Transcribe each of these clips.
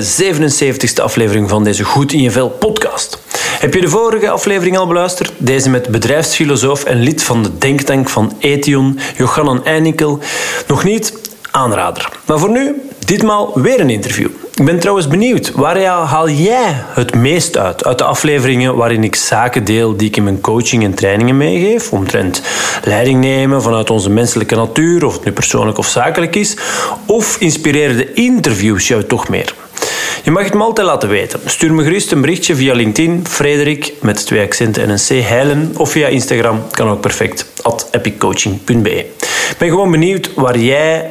de 77ste aflevering van deze Goed in je Vel podcast. Heb je de vorige aflevering al beluisterd? Deze met bedrijfsfilosoof en lid van de denktank van Ethion, Johannan Einikel. Nog niet? Aanrader. Maar voor nu, ditmaal weer een interview. Ik ben trouwens benieuwd, waar haal jij het meest uit? Uit de afleveringen waarin ik zaken deel die ik in mijn coaching en trainingen meegeef, omtrent leiding nemen vanuit onze menselijke natuur, of het nu persoonlijk of zakelijk is, of inspireren de interviews jou toch meer? Je mag het me altijd laten weten. Stuur me gerust een berichtje via LinkedIn, Frederik met twee accenten en een C, Heilen, of via Instagram, kan ook perfect, at epiccoaching.be. Ik ben gewoon benieuwd waar jij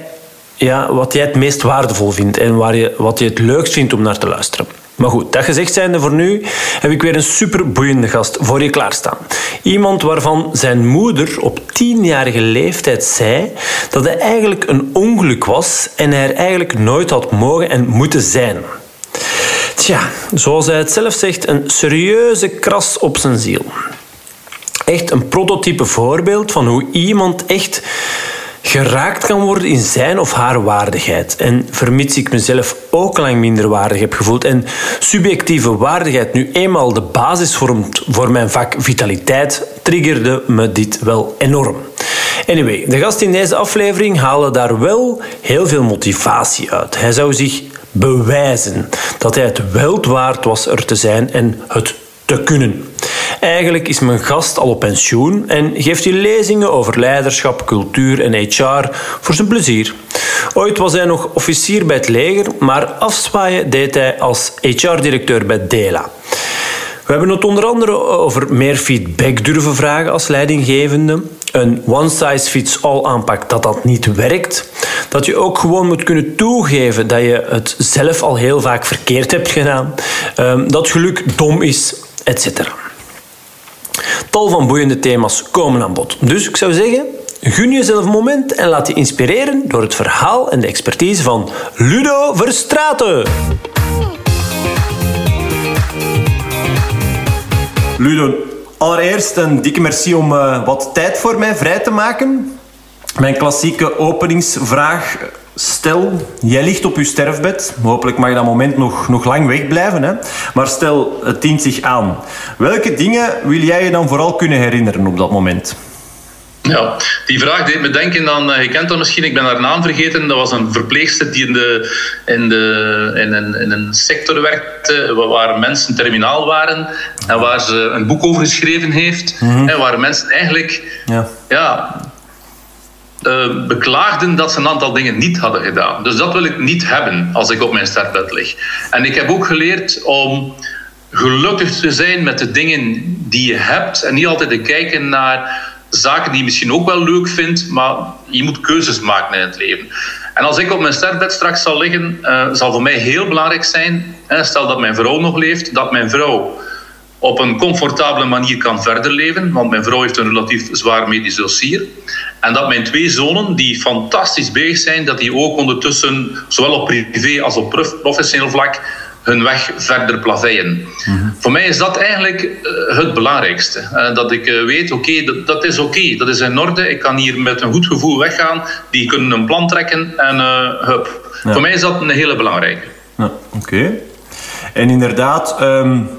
ja, wat jij het meest waardevol vindt en waar je, wat je het leukst vindt om naar te luisteren. Maar goed, dat gezegd zijnde voor nu heb ik weer een super boeiende gast voor je klaarstaan. Iemand waarvan zijn moeder op tienjarige leeftijd zei dat hij eigenlijk een ongeluk was en hij er eigenlijk nooit had mogen en moeten zijn. Tja, zoals hij het zelf zegt, een serieuze kras op zijn ziel. Echt een prototype voorbeeld van hoe iemand echt geraakt kan worden in zijn of haar waardigheid. En vermits ik mezelf ook lang minder waardig heb gevoeld en subjectieve waardigheid nu eenmaal de basis vormt voor mijn vak vitaliteit, triggerde me dit wel enorm. Anyway, de gast in deze aflevering haalde daar wel heel veel motivatie uit. Hij zou zich bewijzen dat hij het wel waard was er te zijn en het te kunnen. Eigenlijk is mijn gast al op pensioen en geeft hij lezingen over leiderschap, cultuur en HR voor zijn plezier. Ooit was hij nog officier bij het leger, maar afzwaaien deed hij als HR-directeur bij Dela. We hebben het onder andere over meer feedback durven vragen als leidinggevende. Een one-size-fits-all aanpak dat dat niet werkt. Dat je ook gewoon moet kunnen toegeven dat je het zelf al heel vaak verkeerd hebt gedaan. Ehm, dat geluk dom is, etc. Tal van boeiende thema's komen aan bod. Dus ik zou zeggen, gun jezelf een moment en laat je inspireren door het verhaal en de expertise van Ludo Verstraten. Ludo, allereerst een dikke merci om uh, wat tijd voor mij vrij te maken. Mijn klassieke openingsvraag Stel, jij ligt op je sterfbed. Hopelijk mag je dat moment nog, nog lang wegblijven. Hè? Maar stel, het dient zich aan. Welke dingen wil jij je dan vooral kunnen herinneren op dat moment? Ja, die vraag deed me denken aan, eh, je kent dat misschien, ik ben haar naam vergeten. Dat was een verpleegster die in, de, in, de, in, een, in een sector werkte waar mensen terminaal waren en waar ze een boek over geschreven heeft. Mm En waar mensen eigenlijk ja. Ja, uh, beklaagden dat ze een aantal dingen niet hadden gedaan. Dus dat wil ik niet hebben als ik op mijn sterfbed lig. En ik heb ook geleerd om gelukkig te zijn met de dingen die je hebt en niet altijd te kijken naar zaken die je misschien ook wel leuk vindt, maar je moet keuzes maken in het leven. En als ik op mijn sterfbed straks zal liggen, uh, zal voor mij heel belangrijk zijn, hè, stel dat mijn vrouw nog leeft, dat mijn vrouw op een comfortabele manier kan verder leven, want mijn vrouw heeft een relatief zwaar medisch dossier. En dat mijn twee zonen, die fantastisch bezig zijn, dat die ook ondertussen, zowel op privé als op professioneel vlak, hun weg verder plaveien. Mhm. Voor mij is dat eigenlijk eh, het belangrijkste. Uh, dat ik uh, weet, oké, dat, dat, is oké, dat is in orde. Ik kan hier met een goed gevoel weggaan. Die kunnen een plan trekken en hup. Voor mij is dat een hele belangrijke. Ja, oké. En inderdaad... Um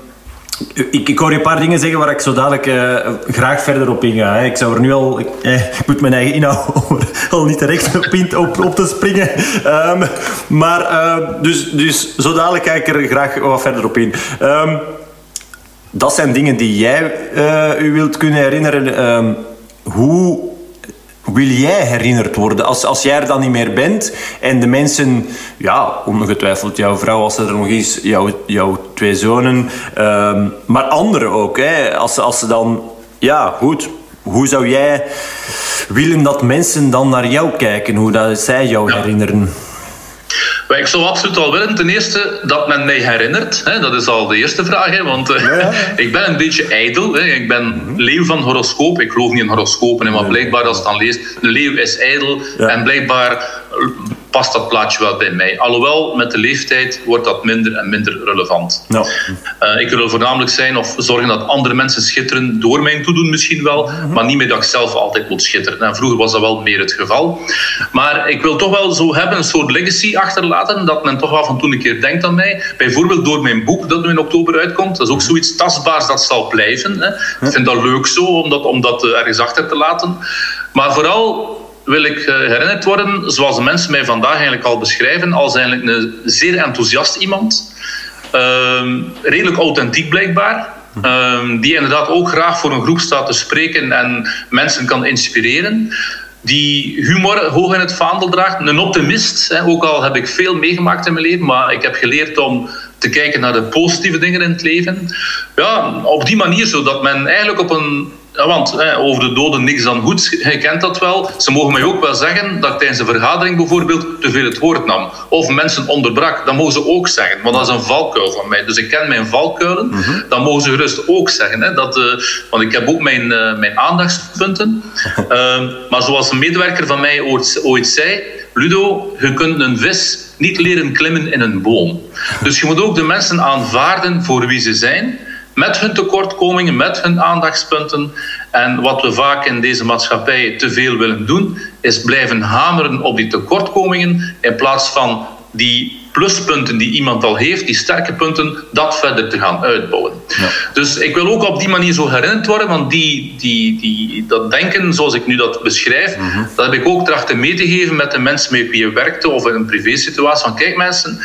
ik, ik hoor je een paar dingen zeggen waar ik zo dadelijk uh, graag verder op inga. Ik zou er nu al... Ik, eh, moet mijn eigen inhoud al niet direct op, op, op te springen. Um, maar uh, dus, dus zo dadelijk ga ik er graag wat verder op in. Um, dat zijn dingen die jij u wilt kunnen herinneren. Um, hoe wil jij herinnerd worden? Als, als jij er dan niet meer bent en de mensen, ja, ongetwijfeld jouw vrouw als ze er nog is, jouw, jouw twee zonen, ehm, maar anderen ook, hè, als, als ze dan, ja, goed, hoe zou jij willen dat mensen dan naar jou kijken, hoe dat zij jou herinneren? Ik zou absoluut al willen, ten eerste, dat men mij herinnert. Hè, dat is al de eerste vraag, hè, want uh, ik ben een beetje ijdel. Hè, ik ben mhm. leeuw van horoscoop. Ik geloof niet in horoscopen, maar blijkbaar als je dan leest, de leeuw is ijdel. En blijkbaar past dat plaatje wel bij mij. Alhoewel, met de leeftijd wordt dat minder en minder relevant. Ja. Uh, ik wil voornamelijk zijn of zorgen dat andere mensen schitteren door mijn toedoen misschien wel, mhm. maar niet meer dat ik zelf altijd moet schitteren. En vroeger was dat wel meer het geval. Maar ik wil toch wel zo hebben, een soort legacy achterlaten, dat men toch wel van toen een keer denkt aan mij. Bijvoorbeeld door mijn boek dat nu in oktober uitkomt. Dat is ook zoiets tastbaars dat zal blijven. Hè. Ik vind dat leuk zo, om dat, om dat ergens achter te laten. Maar vooral wil ik eh, herinnerd worden, zoals mensen mij vandaag eigenlijk al beschrijven, als eigenlijk een zeer enthousiast iemand. Ehm, redelijk authentiek blijkbaar. Ehm, die inderdaad ook graag voor een groep staat te spreken en mensen kan inspireren. Die humor hoog in het vaandel draagt. Een optimist. Hè. Ook al heb ik veel meegemaakt in mijn leven, maar ik heb geleerd om te kijken naar de positieve dingen in het leven. Ja, op die manier, zodat men eigenlijk op een ja, want hè, over de doden niks dan goed, je kent dat wel. Ze mogen mij ook wel zeggen dat ik tijdens een vergadering bijvoorbeeld te veel het woord nam. Of mensen onderbrak. Dat mogen ze ook zeggen, want dat is een valkuil van mij. Dus ik ken mijn valkuilen. Mm Dat mogen ze gerust ook zeggen. Hè, dat, uh, want ik heb ook mijn, uh, mijn aandachtspunten. uh, maar zoals een medewerker van mij ooit, ooit zei... Ludo, je kunt een vis niet leren klimmen in een boom. Dus je moet ook de mensen aanvaarden voor wie ze zijn met hun tekortkomingen, met hun aandachtspunten. En wat we vaak in deze maatschappij te veel willen doen, is blijven hameren op die tekortkomingen in plaats van die pluspunten die iemand al heeft, die sterke punten, dat verder te gaan uitbouwen. Ja. Dus ik wil ook op die manier zo herinnerd worden, want die, die, die, dat denken zoals ik nu dat beschrijf, mhm. dat heb ik ook trachten mee te geven met de mensen met wie je werkte of in een privésituatie. Van kijk mensen,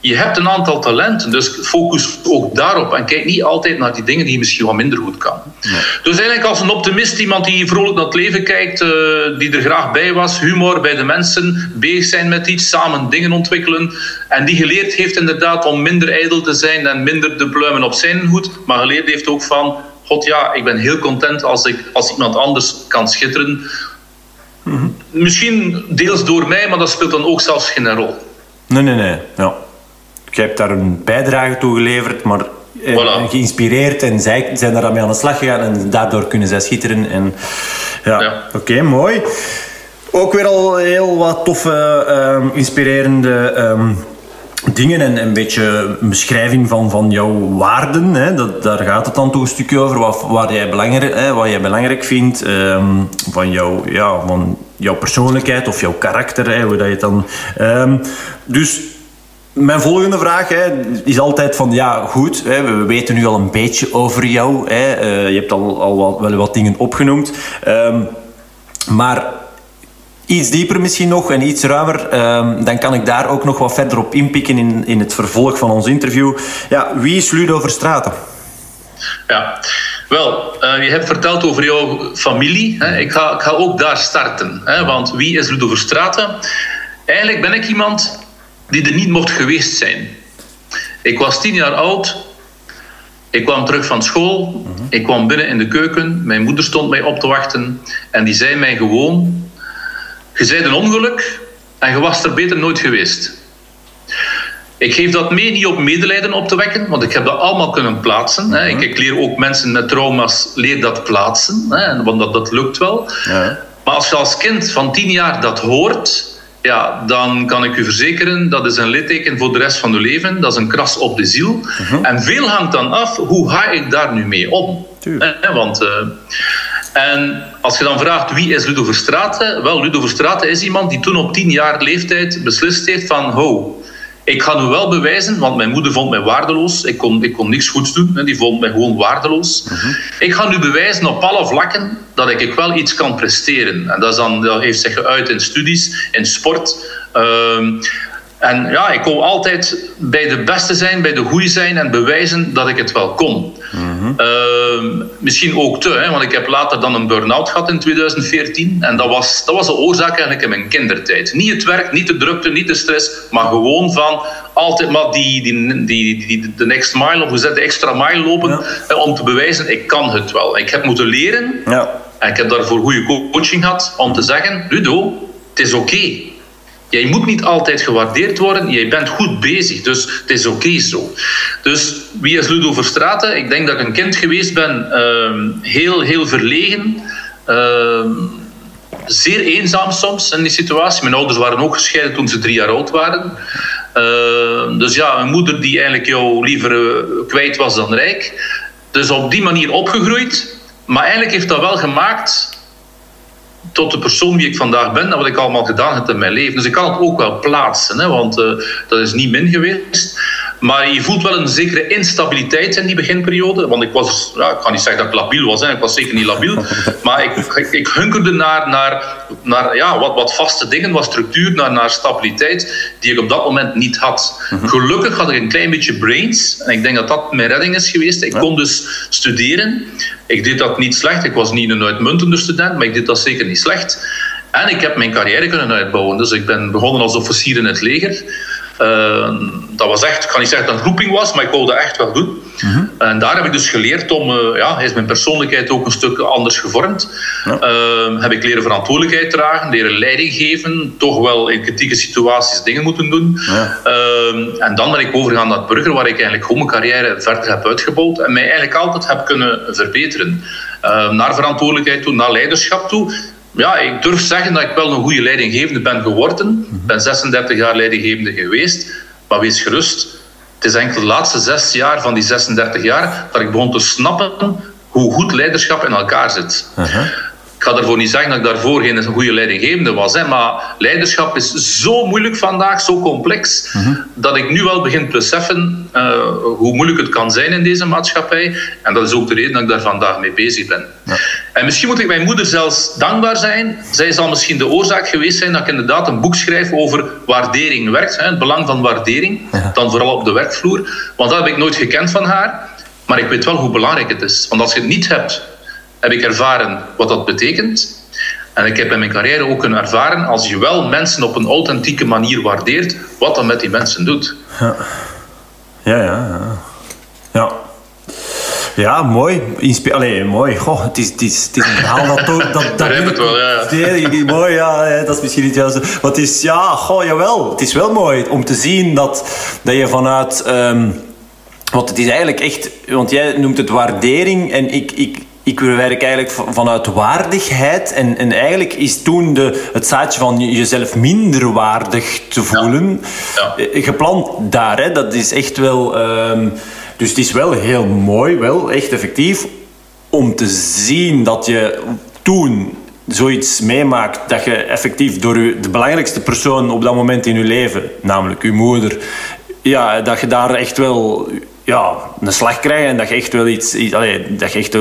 je hebt een aantal talenten, dus focus ook daarop en kijk niet altijd naar die dingen die je misschien wat minder goed kan. Dus eigenlijk als een optimist, iemand die vrolijk naar het leven kijkt, uh, die er graag bij was, humor bij de mensen, bezig zijn met iets, samen dingen ontwikkelen en die geleerd heeft inderdaad om minder ijdel te zijn en minder de pluimen op zijn hoed, maar geleerd heeft ook van, god ja, ik ben heel content als, ik, als iemand anders kan schitteren. Mhm. Misschien deels door mij, maar dat speelt dan ook zelfs geen rol. Nee, nee, nee. Ja je hebt daar een bijdrage toe geleverd, maar eh, geïnspireerd en zij zijn daar mee aan de slag gegaan en daardoor kunnen zij schitteren. En, ja, oké, mooi. Ook weer al heel wat toffe, uh, inspirerende ehm, dingen en een beetje een beschrijving van, van jouw waarden. Hè. Dat, daar gaat het dan toch een stukje over, wat, waar jij belangrijk, hè, wat jij belangrijk vindt ehm, van, jouw, ja, van jouw persoonlijkheid of jouw karakter, hè, hoe dat je het dan... dus mijn volgende vraag hè, is altijd van, ja, goed, hè, we weten nu al een beetje over jou. Hè, uh, je hebt al, al wat, wel wat dingen opgenoemd. Um, maar iets dieper misschien nog en iets ruimer, um, dan kan ik daar ook nog wat verder op inpikken in, in het vervolg van ons interview. Ja, wie is Ludo Verstraten? Ja, wel, uh, je hebt verteld over jouw familie. Hè. Ik, ga, ik ga ook daar starten. Hè, want wie is Ludo Verstraten? Eigenlijk ben ik iemand die er niet mocht geweest zijn. Ik was tien jaar oud. Ik kwam terug van school. Ik kwam binnen in de keuken. Mijn moeder stond mij op te wachten. En die zei mij gewoon... Je zei een ongeluk en je was er beter nooit geweest. Ik geef dat mee niet op medelijden op te wekken, want ik heb dat allemaal kunnen plaatsen. Hè. Ik, ik, leer ook mensen met trauma's leer dat plaatsen, hè, want dat, dat lukt wel. Ja. Maar als je als kind van tien jaar dat hoort, ja, dan kan ik u verzekeren, dat is een litteken voor de rest van uw leven. Dat is een kras op de ziel. Mhm. En veel hangt dan af, hoe ga ik daar nu mee om? Eh, want... Uh, en als je dan vraagt wie is Ludo Verstraeten? Wel, Ludo Verstraeten is iemand die toen op tien jaar leeftijd beslist heeft van... Ho, ik ga nu wel bewijzen, want mijn moeder vond mij waardeloos. Ik kon, ik kon niks goeds doen. Die vond mij gewoon waardeloos. Mhm. Ik ga nu bewijzen op alle vlakken dat ik wel iets kan presteren. En dat, is dan, dat heeft zich geuit in studies, in sport. Ehm, en ja, ik wil altijd bij de beste zijn, bij de goede zijn en bewijzen dat ik het wel kon. Mhm. Ehm, misschien ook te, hè, want ik heb later dan een burn-out gehad in 2014. En dat was, dat was de oorzaak eigenlijk in mijn kindertijd. Niet het werk, niet de drukte, niet de stress, maar gewoon van altijd maar die, die, die, die de next mile, of hoe zet de extra mile lopen, om te bewijzen, ik kan het wel. Ik heb moeten leren, ja. en ik heb daarvoor goede coaching gehad, om te zeggen, Ludo, het is oké. Jij moet niet altijd gewaardeerd worden, jij bent goed bezig, dus het is oké zo. Dus wie is Ludo Verstraten? Ik denk dat ik een kind geweest ben, uh, heel, heel verlegen. Uh, zeer eenzaam soms in die situatie. Mijn ouders waren ook gescheiden toen ze drie jaar oud waren. Uh, dus ja, een moeder die eigenlijk jou liever uh, kwijt was dan rijk. Dus op die manier opgegroeid. Maar eigenlijk heeft dat wel gemaakt tot de persoon wie ik vandaag ben, dat wat ik allemaal gedaan heb in mijn leven. Dus ik kan het ook wel plaatsen, hè, want uh, dat is niet min geweest. Maar je voelt wel een zekere instabiliteit in die beginperiode. Want ik was, ja, ik ga niet zeggen dat ik labiel was, hè. ik was zeker niet labiel. Maar ik, ik, ik hunkerde naar, naar, naar ja, wat, wat vaste dingen, wat structuur, naar, naar stabiliteit, die ik op dat moment niet had. Mhm. Gelukkig had ik een klein beetje brains. En ik denk dat dat mijn redding is geweest. Ik kon dus studeren. Ik deed dat niet slecht. Ik was niet een uitmuntende student, maar ik deed dat zeker niet slecht. En ik heb mijn carrière kunnen uitbouwen. Dus ik ben begonnen als officier in het leger. Uh, dat was echt, ik kan niet zeggen dat het roeping was, maar ik wilde dat echt wel doen. Mhm. En daar heb ik dus geleerd om, uh, ja, is mijn persoonlijkheid ook een stuk anders gevormd. Ja. Uh, heb ik leren verantwoordelijkheid dragen, leren leiding geven, toch wel in kritieke situaties dingen moeten doen. Ja. en dan ben ik overgegaan naar het burger, waar ik eigenlijk gewoon mijn carrière verder heb uitgebouwd en mij eigenlijk altijd heb kunnen verbeteren. naar verantwoordelijkheid toe, naar leiderschap toe ja, ik durf zeggen dat ik wel een goede leidinggevende ben geworden. Ik ben 36 jaar leidinggevende geweest. Maar wees gerust, het is enkel de laatste zes jaar van die 36 jaar dat ik begon te snappen hoe goed leiderschap in elkaar zit. Ik ga ervoor niet zeggen dat ik daarvoor geen goede leidinggevende was. Hè, maar leiderschap is zo moeilijk vandaag, zo complex, uh mhm. -huh. dat ik nu wel begin te beseffen uh, hoe moeilijk het kan zijn in deze maatschappij. En dat is ook de reden dat ik daar vandaag mee bezig ben. Ja. En misschien moet ik mijn moeder zelfs dankbaar zijn. Zij zal misschien de oorzaak geweest zijn dat ik inderdaad een boek schrijf over waardering werkt. Hè, het belang van waardering, ja. dan vooral op de werkvloer. Want dat heb ik nooit gekend van haar. Maar ik weet wel hoe belangrijk het is. Want als je het niet hebt heb ik ervaren wat dat betekent. En ik heb in mijn carrière ook kunnen ervaren, als je wel mensen op een authentieke manier waardeert, wat dat met die mensen doet. Ja, ja, ja. Ja, ja mooi. Inspe Allee, mooi. Goh, het, is, het, is, het is een verhaal dat... dat, dat, dat het wel, ja. mooi, ja. Dat is misschien niet juist. Maar het is, ja, goh, jawel. Het is wel mooi om te zien dat, dat je vanuit... Um, want het is eigenlijk echt... Want jij noemt het waardering en ik... ik ik werk eigenlijk vanuit waardigheid. En, en eigenlijk is toen de, het zaadje van jezelf minder waardig te voelen ja. Ja. Eh, geplant daar. Hè. Dat is echt wel... Um, dus het is wel heel mooi, wel echt effectief, om te zien dat je toen zoiets meemaakt dat je effectief door je, de belangrijkste persoon op dat moment in je leven, namelijk je moeder, ja, dat je daar echt wel ja, een slag krijgt en dat je echt wel iets, iets allee, dat je echt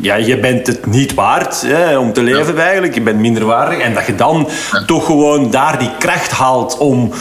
ja, je bent het niet waard hè, om te leven ja. eigenlijk. Je bent minderwaardig. En dat je dan ja. toch gewoon daar die kracht haalt om,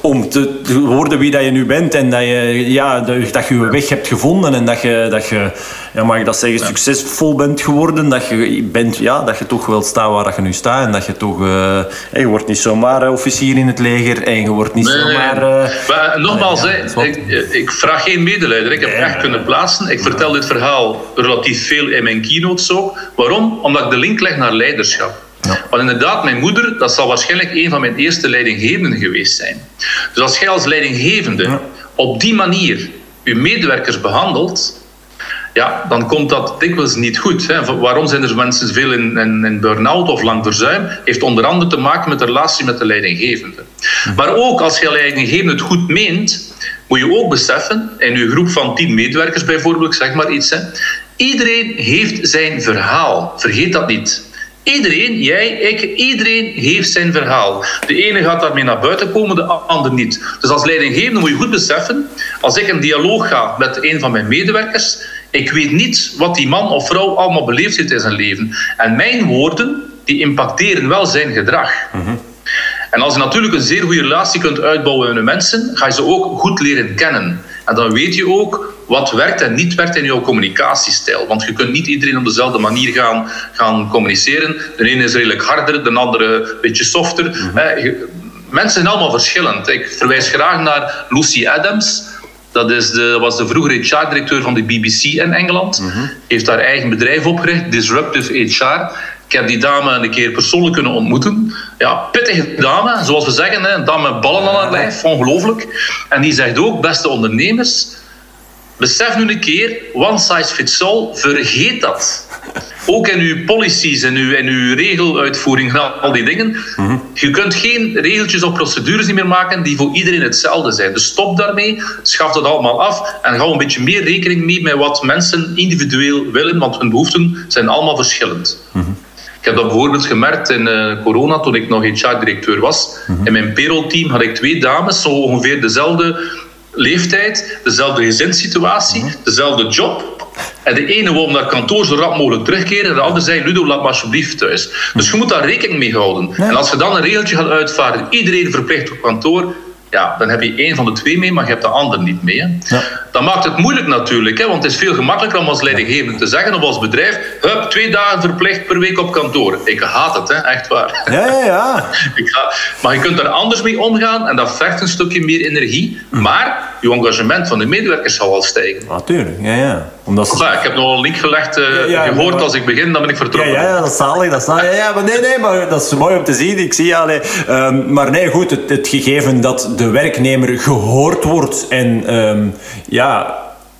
om te, te, worden wie dat je nu bent. En dat je, ja, dat je weg hebt gevonden. En dat je, dat je ja, mag ik dat zeggen, succesvol bent geworden. Dat je, bent, ja, dat je toch wel staat waar dat je nu staat. En dat je toch... Uh, je wordt niet zomaar uh, officier in het leger. En je wordt niet nee, zomaar... Uh, maar nogmaals, ja, ik, ik, vraag geen medelijden. Ik heb echt kunnen plaatsen. Ik vertel dit verhaal relatief veel in mijn keynotes ook. Waarom? Omdat ik de link leg naar leiderschap. Ja. Want inderdaad, mijn moeder, dat zal waarschijnlijk een van mijn eerste leidinggevenden geweest zijn. Dus als jij als leidinggevende ja. op die manier je medewerkers behandelt, ja, dan komt dat dikwijls niet goed. Hè. Waarom zijn er mensen veel in, in, in burn-out of lang verzuim? Heeft onder andere te maken met de relatie met de leidinggevende. Maar ook als je leidinggevende het goed meent, moet je ook beseffen, in je groep van tien medewerkers bijvoorbeeld, zeg maar iets, hè, iedereen heeft zijn verhaal. Vergeet dat niet. Iedereen, jij, ik, iedereen heeft zijn verhaal. De ene gaat daarmee naar buiten komen, de ander niet. Dus als leidinggevende moet je goed beseffen, als ik een dialoog ga met een van mijn medewerkers, ik weet niet wat die man of vrouw allemaal beleefd heeft in zijn leven. En mijn woorden, die impacteren wel zijn gedrag. Mm En als je natuurlijk een zeer goede relatie kunt uitbouwen met de mensen, ga je ze ook goed leren kennen. En dan weet je ook wat werkt en niet werkt in jouw communicatiestijl. Want je kunt niet iedereen op dezelfde manier gaan, gaan communiceren. De ene is redelijk harder, de andere een beetje softer. Mm -hmm. Mensen zijn allemaal verschillend. Ik verwijs graag naar Lucy Adams. Dat is de, was de vroegere HR-directeur van de BBC in Engeland. Mm -hmm. Heeft haar eigen bedrijf opgericht, Disruptive HR. Ik heb die dame een keer persoonlijk kunnen ontmoeten. Ja, pittige dame, zoals we zeggen. Hè. Een dame met ballen aan haar lijf, ongelooflijk. En die zegt ook, beste ondernemers, besef nu een keer, one size fits all, vergeet dat. Ook in uw policies en uw, en uw regeluitvoering al die dingen. Je kunt geen regeltjes of procedures meer maken die voor iedereen hetzelfde zijn. Dus stop daarmee, schaf dat allemaal af en hou een beetje meer rekening mee met wat mensen individueel willen, want hun behoeften zijn allemaal verschillend. Ik heb dat bijvoorbeeld gemerkt in uh, corona, toen ik nog HR-directeur was. In mijn payroll-team had ik twee dames, zo ongeveer dezelfde leeftijd, dezelfde gezinssituatie, dezelfde job. En de ene wou naar kantoor zo rap mogelijk terugkeren, en de andere zei: Ludo, laat maar alsjeblieft thuis. Dus je moet daar rekening mee houden. En als je dan een regeltje gaat uitvaardigen, iedereen verplicht op kantoor, ja, dan heb je één van de twee mee, maar je hebt de ander niet mee. Hè. Ja. Dat maakt het moeilijk natuurlijk, hè, want het is veel gemakkelijker om als leidinggevende te zeggen of als bedrijf: hup, twee dagen verplicht per week op kantoor. Ik haat het, hè, echt waar. Ja, ja, ja. Ik ga, maar je kunt er anders mee omgaan en dat vergt een stukje meer energie. Maar je engagement van de medewerkers zal wel stijgen. Natuurlijk, ja, ja. Omdat ze... ja, ik heb nog een link gelegd, uh, ja, ja, gehoord maar... als ik begin, dan ben ik vertrokken. Ja, ja dat is zalig, dat is zalig. Ja, ja, maar nee, nee, maar dat is mooi om te zien. Ik zie, nee. Um, maar nee, goed, het, het gegeven dat de werknemer gehoord wordt en um, ja,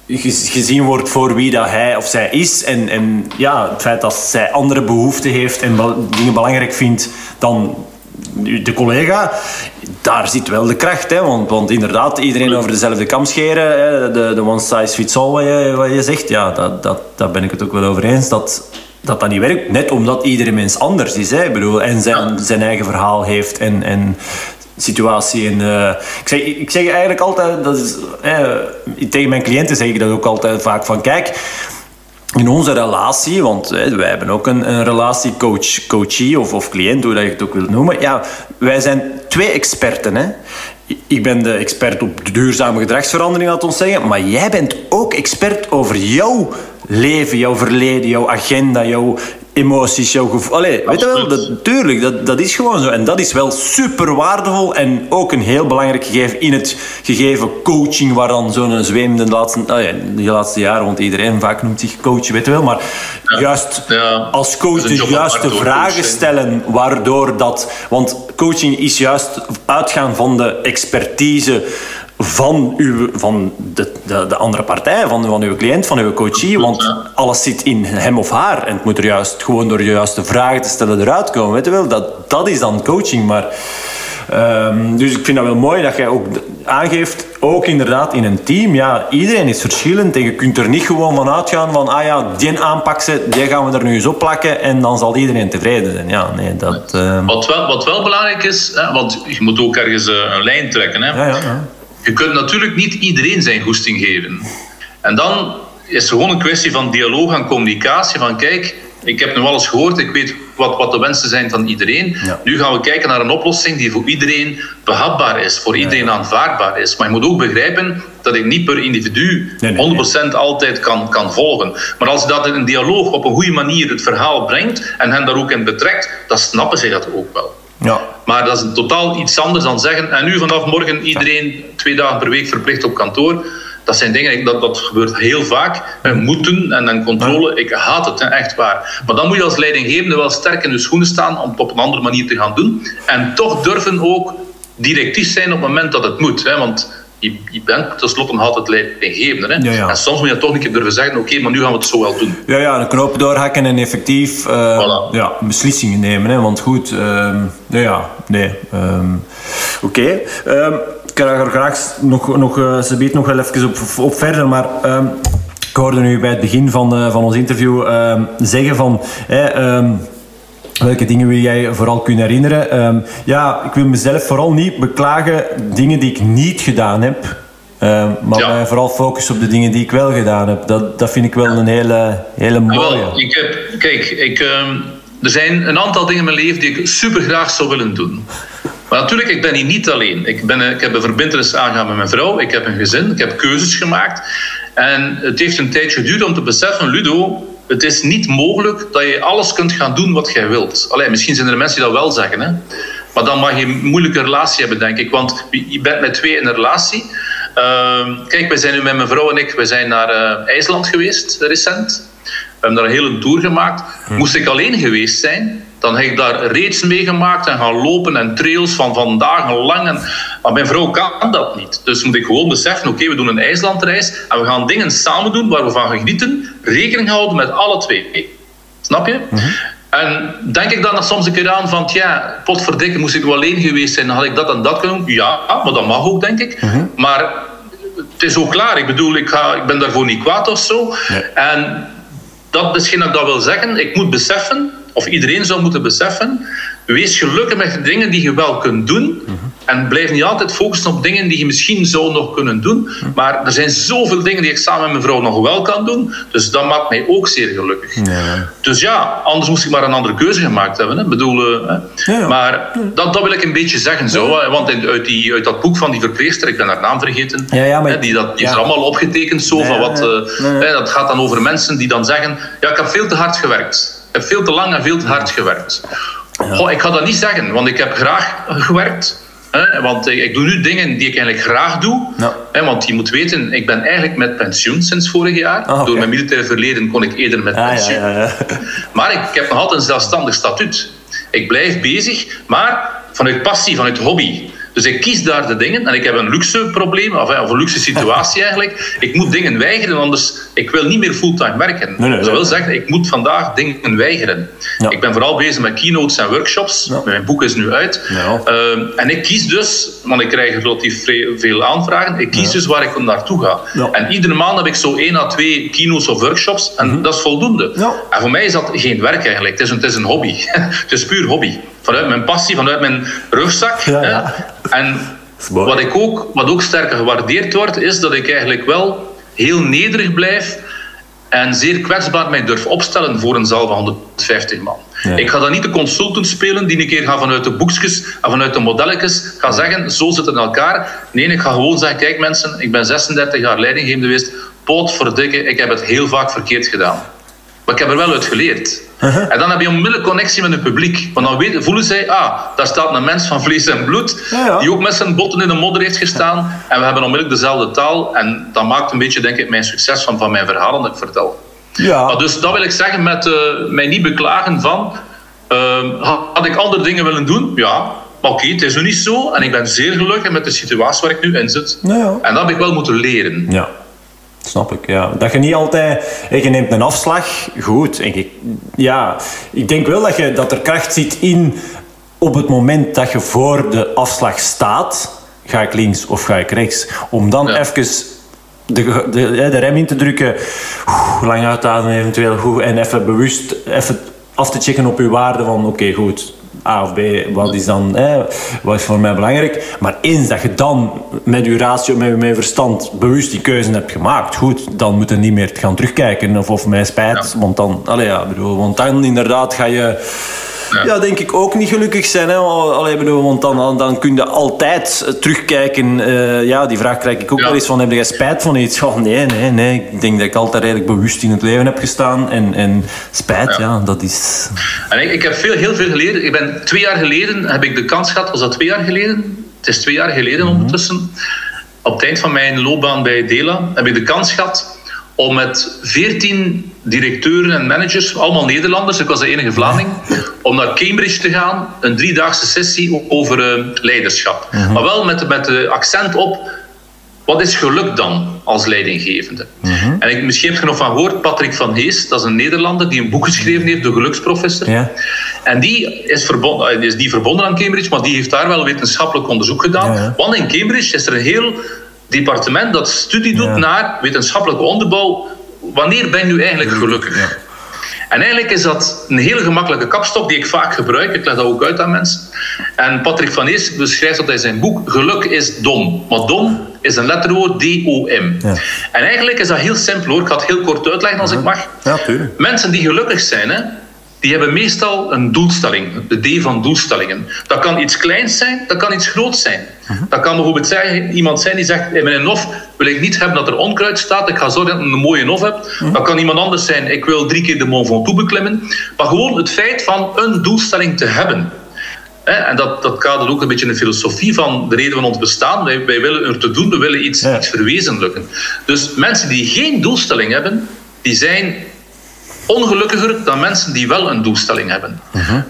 gezien wordt voor wie dat hij of zij is. En, en ja, het feit dat zij andere behoeften heeft en dingen belangrijk vindt dan de collega, daar zit wel de kracht. Hè? Want, want inderdaad, iedereen over dezelfde kam scheren, hè? De, de one size fits all wat je, wat je zegt, ja, dat, dat, daar ben ik het ook wel over eens. Dat, dat dat niet werkt, net omdat iedere mens anders is. Hè? Ik bedoel, en zijn, zijn eigen verhaal heeft en, en situatie. En, uh, ik, zeg, ik zeg eigenlijk altijd, dat is, eh, tegen mijn cliënten zeg ik dat ook altijd vaak van, kijk, in onze relatie, want hè, wij hebben ook een, een relatie coach-coachie of, of cliënt, hoe dat je het ook wilt noemen. Ja, wij zijn twee experten. Hè. Ik ben de expert op de duurzame gedragsverandering, laat ons zeggen. Maar jij bent ook expert over jouw leven, jouw verleden, jouw agenda, jouw emoties, jouw gevoel. Allee, weet je wel, dat, tuurlijk, dat, dat is gewoon zo. En dat is wel super waardevol en ook een heel belangrijk gegeven in het gegeven coaching, waar dan zo'n zweemde de laatste, oh ja, de laatste jaren, want iedereen vaak noemt zich coach, weet je wel. Maar ja. juist ja. als coach de juiste vragen stellen, waardoor dat... Want coaching is juist uitgaan van de expertise van, uw, van de, de, de, andere partij, van, van uw cliënt, van uw coachie. Want alles zit in hem of haar. En het moet er juist gewoon door de juiste vragen te stellen eruit komen. Weet je wel? Dat, dat is dan coaching. Maar, um, dus ik vind dat wel mooi dat jij ook aangeeft, ook inderdaad in een team. Ja, iedereen is verschillend en je kunt er niet gewoon van uitgaan van, ah ja, die aanpakken, die gaan we er nu eens op plakken en dan zal iedereen tevreden zijn. Ja, nee, dat... Um... Wat, wel, wat wel belangrijk is, hè, want je moet ook ergens een lijn trekken. Hè. Ja, ja, ja. Je kunt natuurlijk niet iedereen zijn goesting geven. En dan is het gewoon een kwestie van dialoog en communicatie. Van kijk, ik heb nu alles gehoord, ik weet wat, wat de wensen zijn van iedereen. Ja. Nu gaan we kijken naar een oplossing die voor iedereen behapbaar is, voor iedereen ja. aanvaardbaar is. Maar je moet ook begrijpen dat ik niet per individu nee, nee, 100% altijd kan, kan volgen. Maar als je dat in een dialoog op een goede manier het verhaal brengt en hen daar ook in betrekt, dan snappen ze dat ook wel. Ja. Maar dat is een totaal iets anders dan zeggen. En nu vanaf morgen iedereen twee dagen per week verplicht op kantoor. Dat zijn dingen, dat, dat gebeurt heel vaak. Moeten en dan controle, ik haat het, echt waar. Maar dan moet je als leidinggevende wel sterk in je schoenen staan om het op een andere manier te gaan doen. En toch durven ook directief zijn op het moment dat het moet. Hè? Want je, je bent tenslotte nog altijd leidinggevende. Hè? Ja, ja. En soms moet je toch een keer durven zeggen, oké, okay, maar nu gaan we het zo wel doen. Ja, ja, een knoop doorhakken en effectief uh, voilà. ja, beslissingen nemen. Hè? Want goed, um, nou ja, nee. Um, oké. Okay. Um, ik ga er graag nog, nog, uh, nog wel even op, op verder, maar... ik hoorde nu bij het begin van, uh, van ons interview zeggen van welke dingen wil jij vooral kunnen herinneren? Um, ja, ik wil mezelf vooral niet beklagen dingen die ik niet gedaan heb. Um, maar ja. mij vooral focussen op de dingen die ik wel gedaan heb. Dat, dat vind ik wel een hele, hele mooie. Ja, ik heb, kijk, ik, um, er zijn een aantal dingen in mijn leven die ik super graag zou willen doen. Maar natuurlijk, ik ben hier niet alleen. Ik, ben, ik heb een verbindenis aangegaan met mijn vrouw. Ik heb een gezin. Ik heb keuzes gemaakt. En het heeft een tijd geduurd om te beseffen, Ludo, het is niet mogelijk dat je alles kunt gaan doen wat jij wilt. Allee, misschien zijn er mensen die dat wel zeggen. Hè? Maar dan mag je een moeilijke relatie hebben, denk ik. Want je bent met twee in een relatie. Uh, kijk, wij zijn nu met mijn vrouw en ik we zijn naar uh, IJsland geweest, recent. We hebben daar een hele tour gemaakt. Hm. Moest ik alleen geweest zijn, Dan heb ik daar reeds meegemaakt en gaan lopen en trails van, van dagenlang. En, maar mijn vrouw kan dat niet. Dus moet ik gewoon beseffen, oké, we doen een IJslandreis en we gaan dingen samen doen waar we van genieten. Rekening houden met alle twee. Snap je? En denk ik dan soms een keer aan van, ja, potverdikke, moest ik wel alleen geweest zijn, had ik dat en dat kunnen doen. Ja, maar dat mag ook, denk ik. Maar het is ook klaar. Ik bedoel, ik, ga, ik ben daarvoor niet kwaad of zo. En dat is dat ik dat wil zeggen. Ik moet beseffen, of iedereen zou moeten beseffen, wees gelukkig met de dingen die je wel kunt doen. En blijf niet altijd focussen op dingen die je misschien zo nog kunnen doen. Maar er zijn zoveel dingen die ik samen met mijn vrouw nog wel kan doen. Dus dat maakt mij ook zeer gelukkig. Ja. Dus ja, anders moest ik maar een andere keuze gemaakt hebben. Hè. Bedoel, hè. Ja, maar dat, dat wil ik een beetje zeggen. Zo, Want uit, die, uit dat boek van die verpleegster, ik ben haar naam vergeten, maar, die, dat, die is er allemaal opgetekend. Zo, van wat, uh, dat gaat dan over mensen die dan zeggen: Ja, ik heb veel te hard gewerkt. Heb veel te lang en veel te hard gewerkt. Goh, ik ga dat niet zeggen, want ik heb graag gewerkt. Hè, want ik doe nu dingen die ik eigenlijk graag doe. Hè, want je moet weten, ik ben eigenlijk met pensioen sinds vorig jaar. Oh, Door mijn militaire verleden kon ik eerder met ah, pensioen. Ja, ja, maar ik, ik, heb nog altijd een zelfstandig statuut. Ik blijf bezig, maar vanuit passie, vanuit hobby. Dus ik kies daar de dingen en ik heb een luxe probleem, of, een luxe situatie eigenlijk. Ik moet dingen weigeren, anders ik wil niet meer fulltime werken. Nee, dat wil zeggen, ik moet vandaag dingen weigeren. Ik ben vooral bezig met keynotes en workshops. Mijn boek is nu uit. Ehm, en ik kies dus, want ik krijg relatief veel aanvragen, ik kies dus waar ik naartoe ga. En iedere maand heb ik zo één à twee keynotes of workshops en mhm. dat is voldoende. En voor mij is dat geen werk eigenlijk. Het is een, het is een hobby. het is puur hobby vanuit mijn passie, vanuit mijn rugzak. Ja, En wat, ik ook, wat ook sterker gewaardeerd wordt, is dat ik eigenlijk wel heel nederig blijf en zeer kwetsbaar mij durf opstellen voor een zaal van 150 man. Ik ga dan niet de consultant spelen die een keer ga vanuit de boekjes en vanuit de modelletjes ga zeggen, zo zit het in elkaar. Nee, ik ga gewoon zeggen, kijk mensen, ik ben 36 jaar leidinggevende geweest, pootverdikke, ik heb het heel vaak verkeerd gedaan. Maar ik heb er wel uit geleerd. En dan heb je onmiddellijk connectie met het publiek. Want dan weten, voelen zij, ah, daar staat een mens van vlees en bloed, die ook met zijn botten in de modder heeft gestaan. En we hebben onmiddellijk dezelfde taal. En dat maakt een beetje, denk ik, mijn succes van, van mijn verhalen dat ik vertel. Ja. Maar dus dat wil ik zeggen met uh, mij niet beklagen van... Uh, had ik andere dingen willen doen? Ja. Maar oké, het is nu niet zo. En ik ben zeer gelukkig met de situatie waar ik nu in zit. Ja. En dat heb ik wel moeten leren. Ja. Snap ik, ja. Dat je niet altijd... Je neemt een afslag, goed. En ja, ik denk wel dat, je, dat er kracht zit in... Op het moment dat je voor de afslag staat... Ga ik links of ga ik rechts? Om dan even de, de, de, rem in te drukken. lang uitademen eventueel. Goed, en even bewust even af te checken op je waarde van... Oké, goed A of B, wat is dan wat is voor mij belangrijk. Maar eens dat je dan met je ratio, met je verstand bewust die keuze hebt gemaakt, goed, dan moet je niet meer gaan terugkijken of, of mij spijt. Want dan, allee, ja, bedoel, want dan inderdaad ga je ja. denk ik ook niet gelukkig zijn. Hè? Allee, bedoel, want dan, dan kun je altijd terugkijken. Uh, ja, die vraag krijg ik ook wel eens van, heb jij spijt van iets? Oh, nee, nee, nee. Ik denk dat ik altijd redelijk bewust in het leven heb gestaan. En, en spijt, ja. dat is... En ik, ik heb veel, heel veel geleerd. Ik ben twee jaar geleden, heb ik de kans gehad, was dat twee jaar geleden? Het is twee jaar geleden mhm. ondertussen. Op het eind van mijn loopbaan bij Dela heb ik de kans gehad om met veertien directeuren en managers, allemaal Nederlanders, ik was de enige Vlaming, om naar Cambridge te gaan, een driedaagse sessie over uh, leiderschap. Maar wel met, met de accent op, wat is geluk dan als leidinggevende? Mhm. En ik, misschien heb je nog van gehoord, Patrick van Hees, dat is een Nederlander die een boek geschreven heeft, De Geluksprofessor. Ja. En die is, verbonden, eh, is die verbonden aan Cambridge, maar die heeft daar wel wetenschappelijk onderzoek gedaan. Want in Cambridge is er een heel departement dat studie doet naar wetenschappelijke onderbouw. Wanneer ben je nu eigenlijk gelukkig? En eigenlijk is dat een hele gemakkelijke kapstok die ik vaak gebruik. Ik leg dat ook uit aan mensen. En Patrick van Eers beschrijft dat in zijn boek. Geluk is dom. Maar dom is een letterwoord D-O-M. Ja. En eigenlijk is dat heel simpel hoor. Ik ga het heel kort uitleggen als ik mag. Ja, Mensen die gelukkig zijn, hè, die hebben meestal een doelstelling, de D van doelstellingen. Dat kan iets kleins zijn, dat kan iets groots zijn. Mhm. Dat kan bijvoorbeeld zijn, iemand zijn die zegt, in mijn nof wil ik niet hebben dat er onkruid staat, ik ga zorgen dat ik een mooie nof heb. Mhm. Dat kan iemand anders zijn, ik wil drie keer de Mont Ventoux beklimmen. Maar gewoon het feit van een doelstelling te hebben. En dat, dat kadert ook een beetje in de filosofie van de reden van ons bestaan. Wij, wij willen er te doen, we willen iets, iets verwezenlijken. Dus mensen die geen doelstelling hebben, die zijn ongelukkiger dan mensen die wel een doelstelling hebben.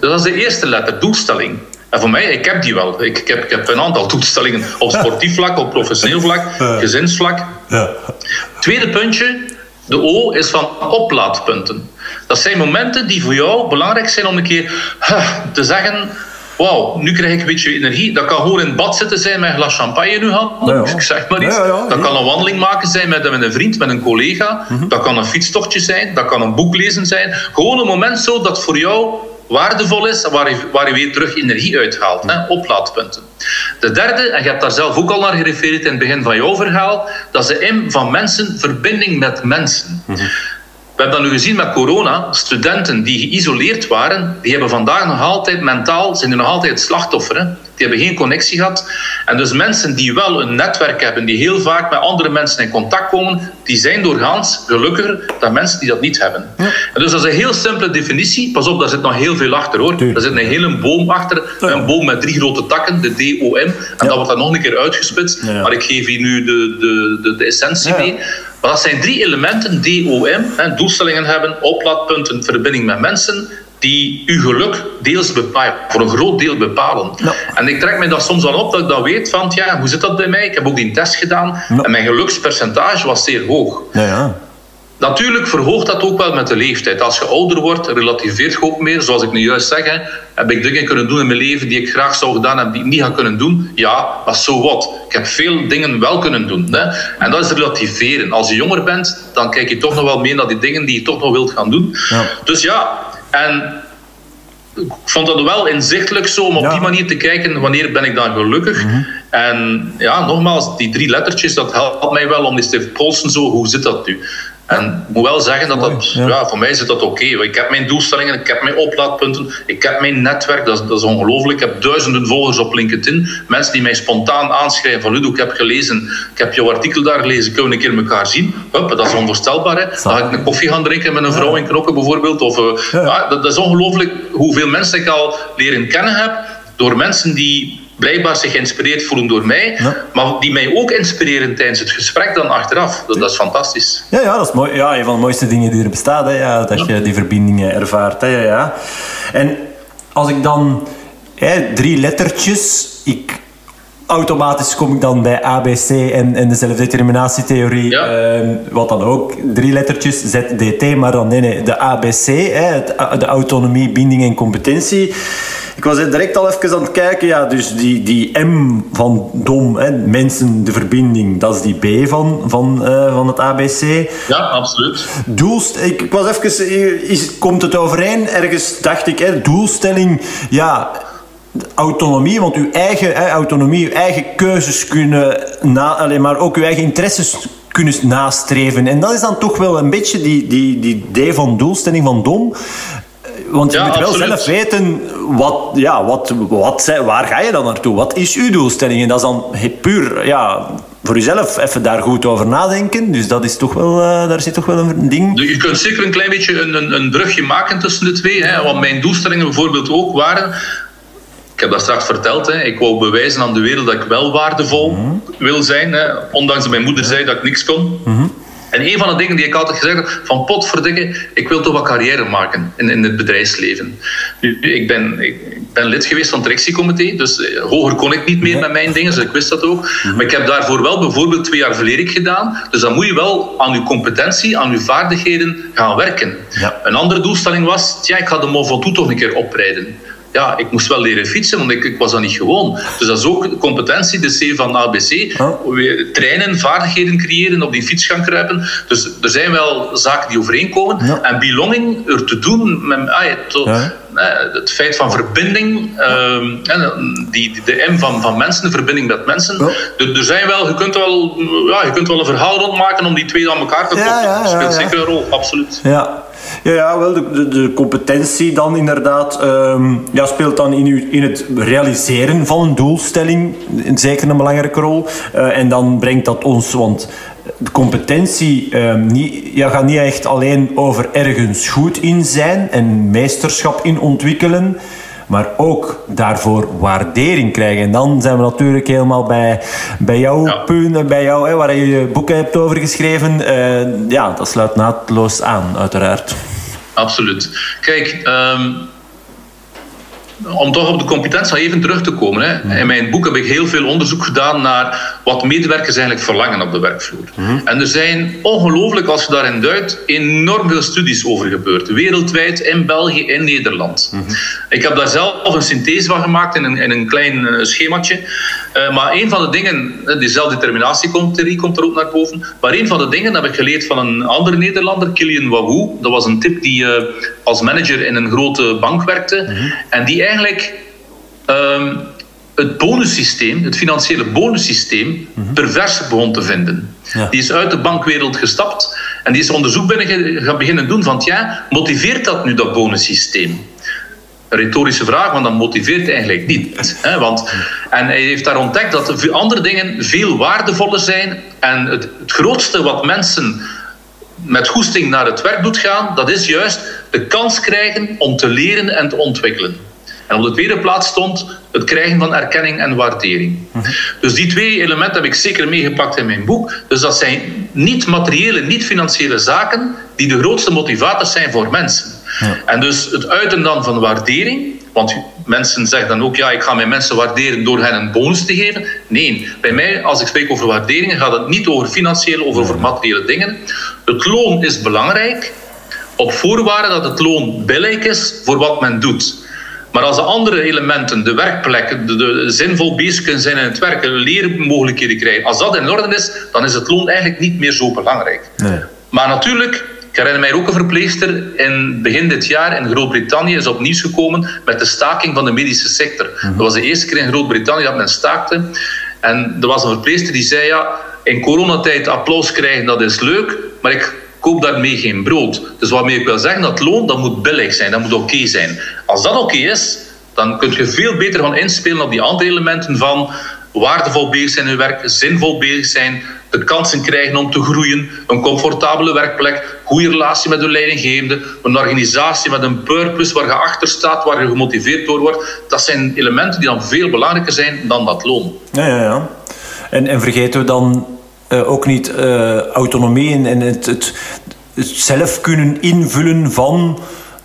Dus dat is de eerste letter, doelstelling. En voor mij, ik heb die wel. Ik, ik, heb, ik heb een aantal doelstellingen op sportief vlak, op professioneel vlak, gezinsvlak. Ja. Tweede puntje, de O is van oplaadpunten. Dat zijn momenten die voor jou belangrijk zijn om een keer huh, te zeggen... Wauw, nu krijg ik een beetje energie. Dat kan gewoon in het bad zitten zijn met een glas champagne in uw hand. Ja, ik zeg maar iets. Dat kan een wandeling maken zijn met, met een vriend, met een collega. Dat kan een fietstochtje zijn. Dat kan een boek lezen zijn. Gewoon een moment zo dat voor jou waardevol is waar je, waar je weer terug energie uithaalt. Hè? Oplaadpunten. De derde, en je hebt daar zelf ook al naar gerefereerd in het begin van jouw verhaal, dat is de M van mensen, verbinding met mensen. We hebben dat nu gezien met corona. Studenten die geïsoleerd waren, die hebben vandaag nog altijd mentaal, zijn nog altijd slachtoffer. Die hebben geen connectie gehad. En dus mensen die wel een netwerk hebben, die heel vaak met andere mensen in contact komen, die zijn doorgaans gelukkiger dan mensen die dat niet hebben. En dus dat is een heel simpele definitie. Pas op, daar zit nog heel veel achter hoor. Er zit een hele boom achter. Een boom met drie grote takken, de DOM. En dat wordt dan nog een keer uitgespitst. Ja. Maar ik geef hier nu de, de, de, de essentie mee. Maar dat zijn drie elementen, DOM, hè, doelstellingen hebben, oplaadpunten, verbinding met mensen, die uw geluk deels bepalen, voor een groot deel bepalen. Ja. En ik trek me dat soms wel op dat ik dat weet van, ja, hoe zit dat bij mij? Ik heb ook die test gedaan Ja. en mijn gelukspercentage was zeer hoog. Ja, ja. Natuurlijk verhoogt dat ook wel met de leeftijd. Als je ouder wordt, relativeert je ook meer. Zoals ik nu juist zeg, hè, heb ik dingen kunnen doen in mijn leven die ik graag zou gedaan hebben, die ik niet had kunnen doen. Ja, maar zo wat. Ik heb veel dingen wel kunnen doen. Hè. En dat is relativeren. Als je jonger bent, dan kijk je toch nog wel meer naar die dingen die je toch nog wilt gaan doen. Ja. Dus ja, en ik vond dat wel inzichtelijk zo om op Ja. Mhm. die manier te kijken wanneer ben ik dan gelukkig. En ja, nogmaals, die drie lettertjes, dat helpt mij wel om eens te polsen zo, hoe zit dat nu? En ik moet wel zeggen dat Mooi, dat, ja. ja. voor mij zit dat oké. Ik heb mijn doelstellingen, ik heb mijn oplaadpunten, ik heb mijn netwerk, dat is, dat is ongelooflijk. Ik heb duizenden volgers op LinkedIn. Mensen die mij spontaan aanschrijven van Ludo, ik heb gelezen, ik heb jouw artikel daar gelezen, kunnen we een keer elkaar zien? Hup, dat is onvoorstelbaar. Hè? Dan ga ik een koffie gaan drinken met een vrouw in Knokken bijvoorbeeld. Of, eh, Ja. ja, dat, dat is ongelooflijk hoeveel mensen ik al leren kennen heb door mensen die blijkbaar zich geïnspireerd voelen door mij, Ja. maar die mij ook inspireren tijdens het gesprek dan achteraf. Dat, dat is fantastisch. Ja, ja, dat is mooi. Ja, een van de mooiste dingen die er bestaat, hè, ja, dat je die verbindingen ervaart. Hè, ja, ja. En als ik dan hè, drie lettertjes, ik, automatisch kom ik dan bij ABC en, en de zelfdeterminatietheorie, Ja. ehm, wat dan ook drie lettertjes, ZDT, maar dan nee, nee, de ABC, hè, de autonomie, binding en competentie. Ik was direct al even aan het kijken, ja, dus die, die M van dom, hè, mensen, de verbinding, dat is die B van, van, eh, van het ABC. Ja, absoluut. Doelst ik, ik was even, is, komt het overeen? Ergens dacht ik, hè, doelstelling, ja, autonomie, want uw eigen hè, autonomie, uw eigen keuzes kunnen, na, alleen maar ook uw eigen interesses kunnen nastreven. En dat is dan toch wel een beetje die, die, die idee van doelstelling van dom. Eh, Want je Ja, moet wel absoluut. zelf weten, wat, ja, wat, wat, zijn- waar ga je dan naartoe? Wat is uw doelstelling? En dat is dan puur ja, voor jezelf even daar goed over nadenken. Dus dat is toch wel, eh, daar zit toch wel een ding. Je kunt zeker een klein beetje een, een, een brugje maken tussen de twee. Hè? Want mijn doelstellingen bijvoorbeeld ook waren... Ik heb dat straks verteld. Hè? Ik wou bewijzen aan de wereld dat ik wel waardevol wil zijn. Hè? Ondanks dat mijn moeder zei dat ik niks kon. En een van de dingen die ik altijd gezegd heb, van potverdikke, ik wil toch wat carrière maken in, in het bedrijfsleven. Nu, ik, ben, ik ben lid geweest van het directiecomité, dus eh, hoger kon ik niet meer met mijn dingen, dus ik wist dat ook. Maar ik heb daarvoor wel bijvoorbeeld twee jaar verlerik gedaan, dus dan moet je wel aan je competentie, aan je vaardigheden gaan werken. Ja. Een andere doelstelling was, ja, ik ga de Mont Ventoux toch een keer oprijden. Ja, ik moest wel leren fietsen, want ik, ik was dat niet gewoon. Dus dat is ook competentie, de C van ABC. Weer trainen, vaardigheden creëren, op die fiets gaan kruipen. Dus er zijn wel zaken die overeenkomen. Ja. En belonging er te doen met ah, ja, to- Ja. eh, het feit van verbinding, ehm, en die, de M van, van mensen, de verbinding met mensen. Er, er zijn wel, je, kunt wel, ja, je kunt wel een verhaal rondmaken om die twee aan elkaar te koppelen. dat speelt zeker een rol, absoluut. Ja, ja, ja wel, de, de, competentie dan inderdaad ehm, ja, speelt dan in, uw, in het realiseren van een doelstelling zeker een belangrijke rol. Eh, en dan brengt dat ons, want de competentie ehm, ja, gaat niet echt alleen over ergens goed in zijn en meesterschap in ontwikkelen. Maar ook daarvoor waardering krijgen. En dan zijn we natuurlijk helemaal bij, bij jouw Ja. punt, bij jou, hè, waar je je boeken hebt over geschreven. Eh, ja, dat sluit naadloos aan, uiteraard. Absoluut. Kijk, um, om toch op de competentie even terug te komen. Hè. In mijn boek heb ik heel veel onderzoek gedaan naar wat medewerkers eigenlijk verlangen op de werkvloer. Mhm. En er zijn ongelooflijk, als je daarin duidt, enorm veel studies over gebeurd. Wereldwijd, in België, in Nederland. Mhm. Ik heb daar zelf een synthese van gemaakt in een, in een klein uh, schemaatje. Uh, maar een van de dingen, die zelfdeterminatietheorie komt er ook naar boven. Maar een van de dingen heb ik geleerd van een andere Nederlander, Kilian Wahoo. Dat was een tip die uh, als manager in een grote bank werkte. Mhm. En die eigenlijk um, het bonussysteem, het financiële bonussysteem, mm pervers begon te vinden. Die is uit de bankwereld gestapt en die is onderzoek binnen gaan beginnen doen van ja, motiveert dat nu dat bonussysteem? Retorische vraag, want dat motiveert eigenlijk niet. Hè? Want, en hij heeft daar ontdekt dat andere dingen veel waardevoller zijn en het, het grootste wat mensen met goesting naar het werk doet gaan, dat is juist de kans krijgen om te leren en te ontwikkelen. En op de tweede plaats stond het krijgen van erkenning en waardering. Dus die twee elementen heb ik zeker meegepakt in mijn boek. Dus dat zijn niet materiële, niet financiële zaken die de grootste motivators zijn voor mensen. En dus het uiten dan van waardering, want mensen zeggen dan ook, ja, ik ga mijn mensen waarderen door hen een bonus te geven. Nee, bij mij, als ik spreek over waarderingen, gaat het niet over financiële of over materiële dingen. Het loon is belangrijk, op voorwaarde dat het loon billig is voor wat men doet. Maar als de andere elementen, de werkplekken, de, de, zinvol bezig kunnen zijn in het werk, leermogelijkheden krijgen, als dat in orde is, dan is het loon eigenlijk niet meer zo belangrijk. Nee. Maar natuurlijk, ik herinner mij ook een verpleegster in begin dit jaar in Groot-Brittannië is opnieuw gekomen met de staking van de medische sector. Mhm. Dat was de eerste keer in Groot-Brittannië dat men staakte. En er was een verpleegster die zei, ja, in coronatijd applaus krijgen, dat is leuk, maar ik koop daarmee geen brood. Dus waarmee ik wil zeggen, dat loon dat moet billig zijn, dat moet oké zijn. Als dat oké is, dan kun je veel beter gaan inspelen op die andere elementen van waardevol bezig zijn in je werk, zinvol bezig zijn, de kansen krijgen om te groeien, een comfortabele werkplek, goede relatie met de leidinggevende, een organisatie met een purpose waar je achter staat, waar je gemotiveerd door wordt. Dat zijn elementen die dan veel belangrijker zijn dan dat loon. Ja, ja, ja. En, en vergeten we dan uh, ook niet uh, autonomie en, en het, het, het, zelf kunnen invullen van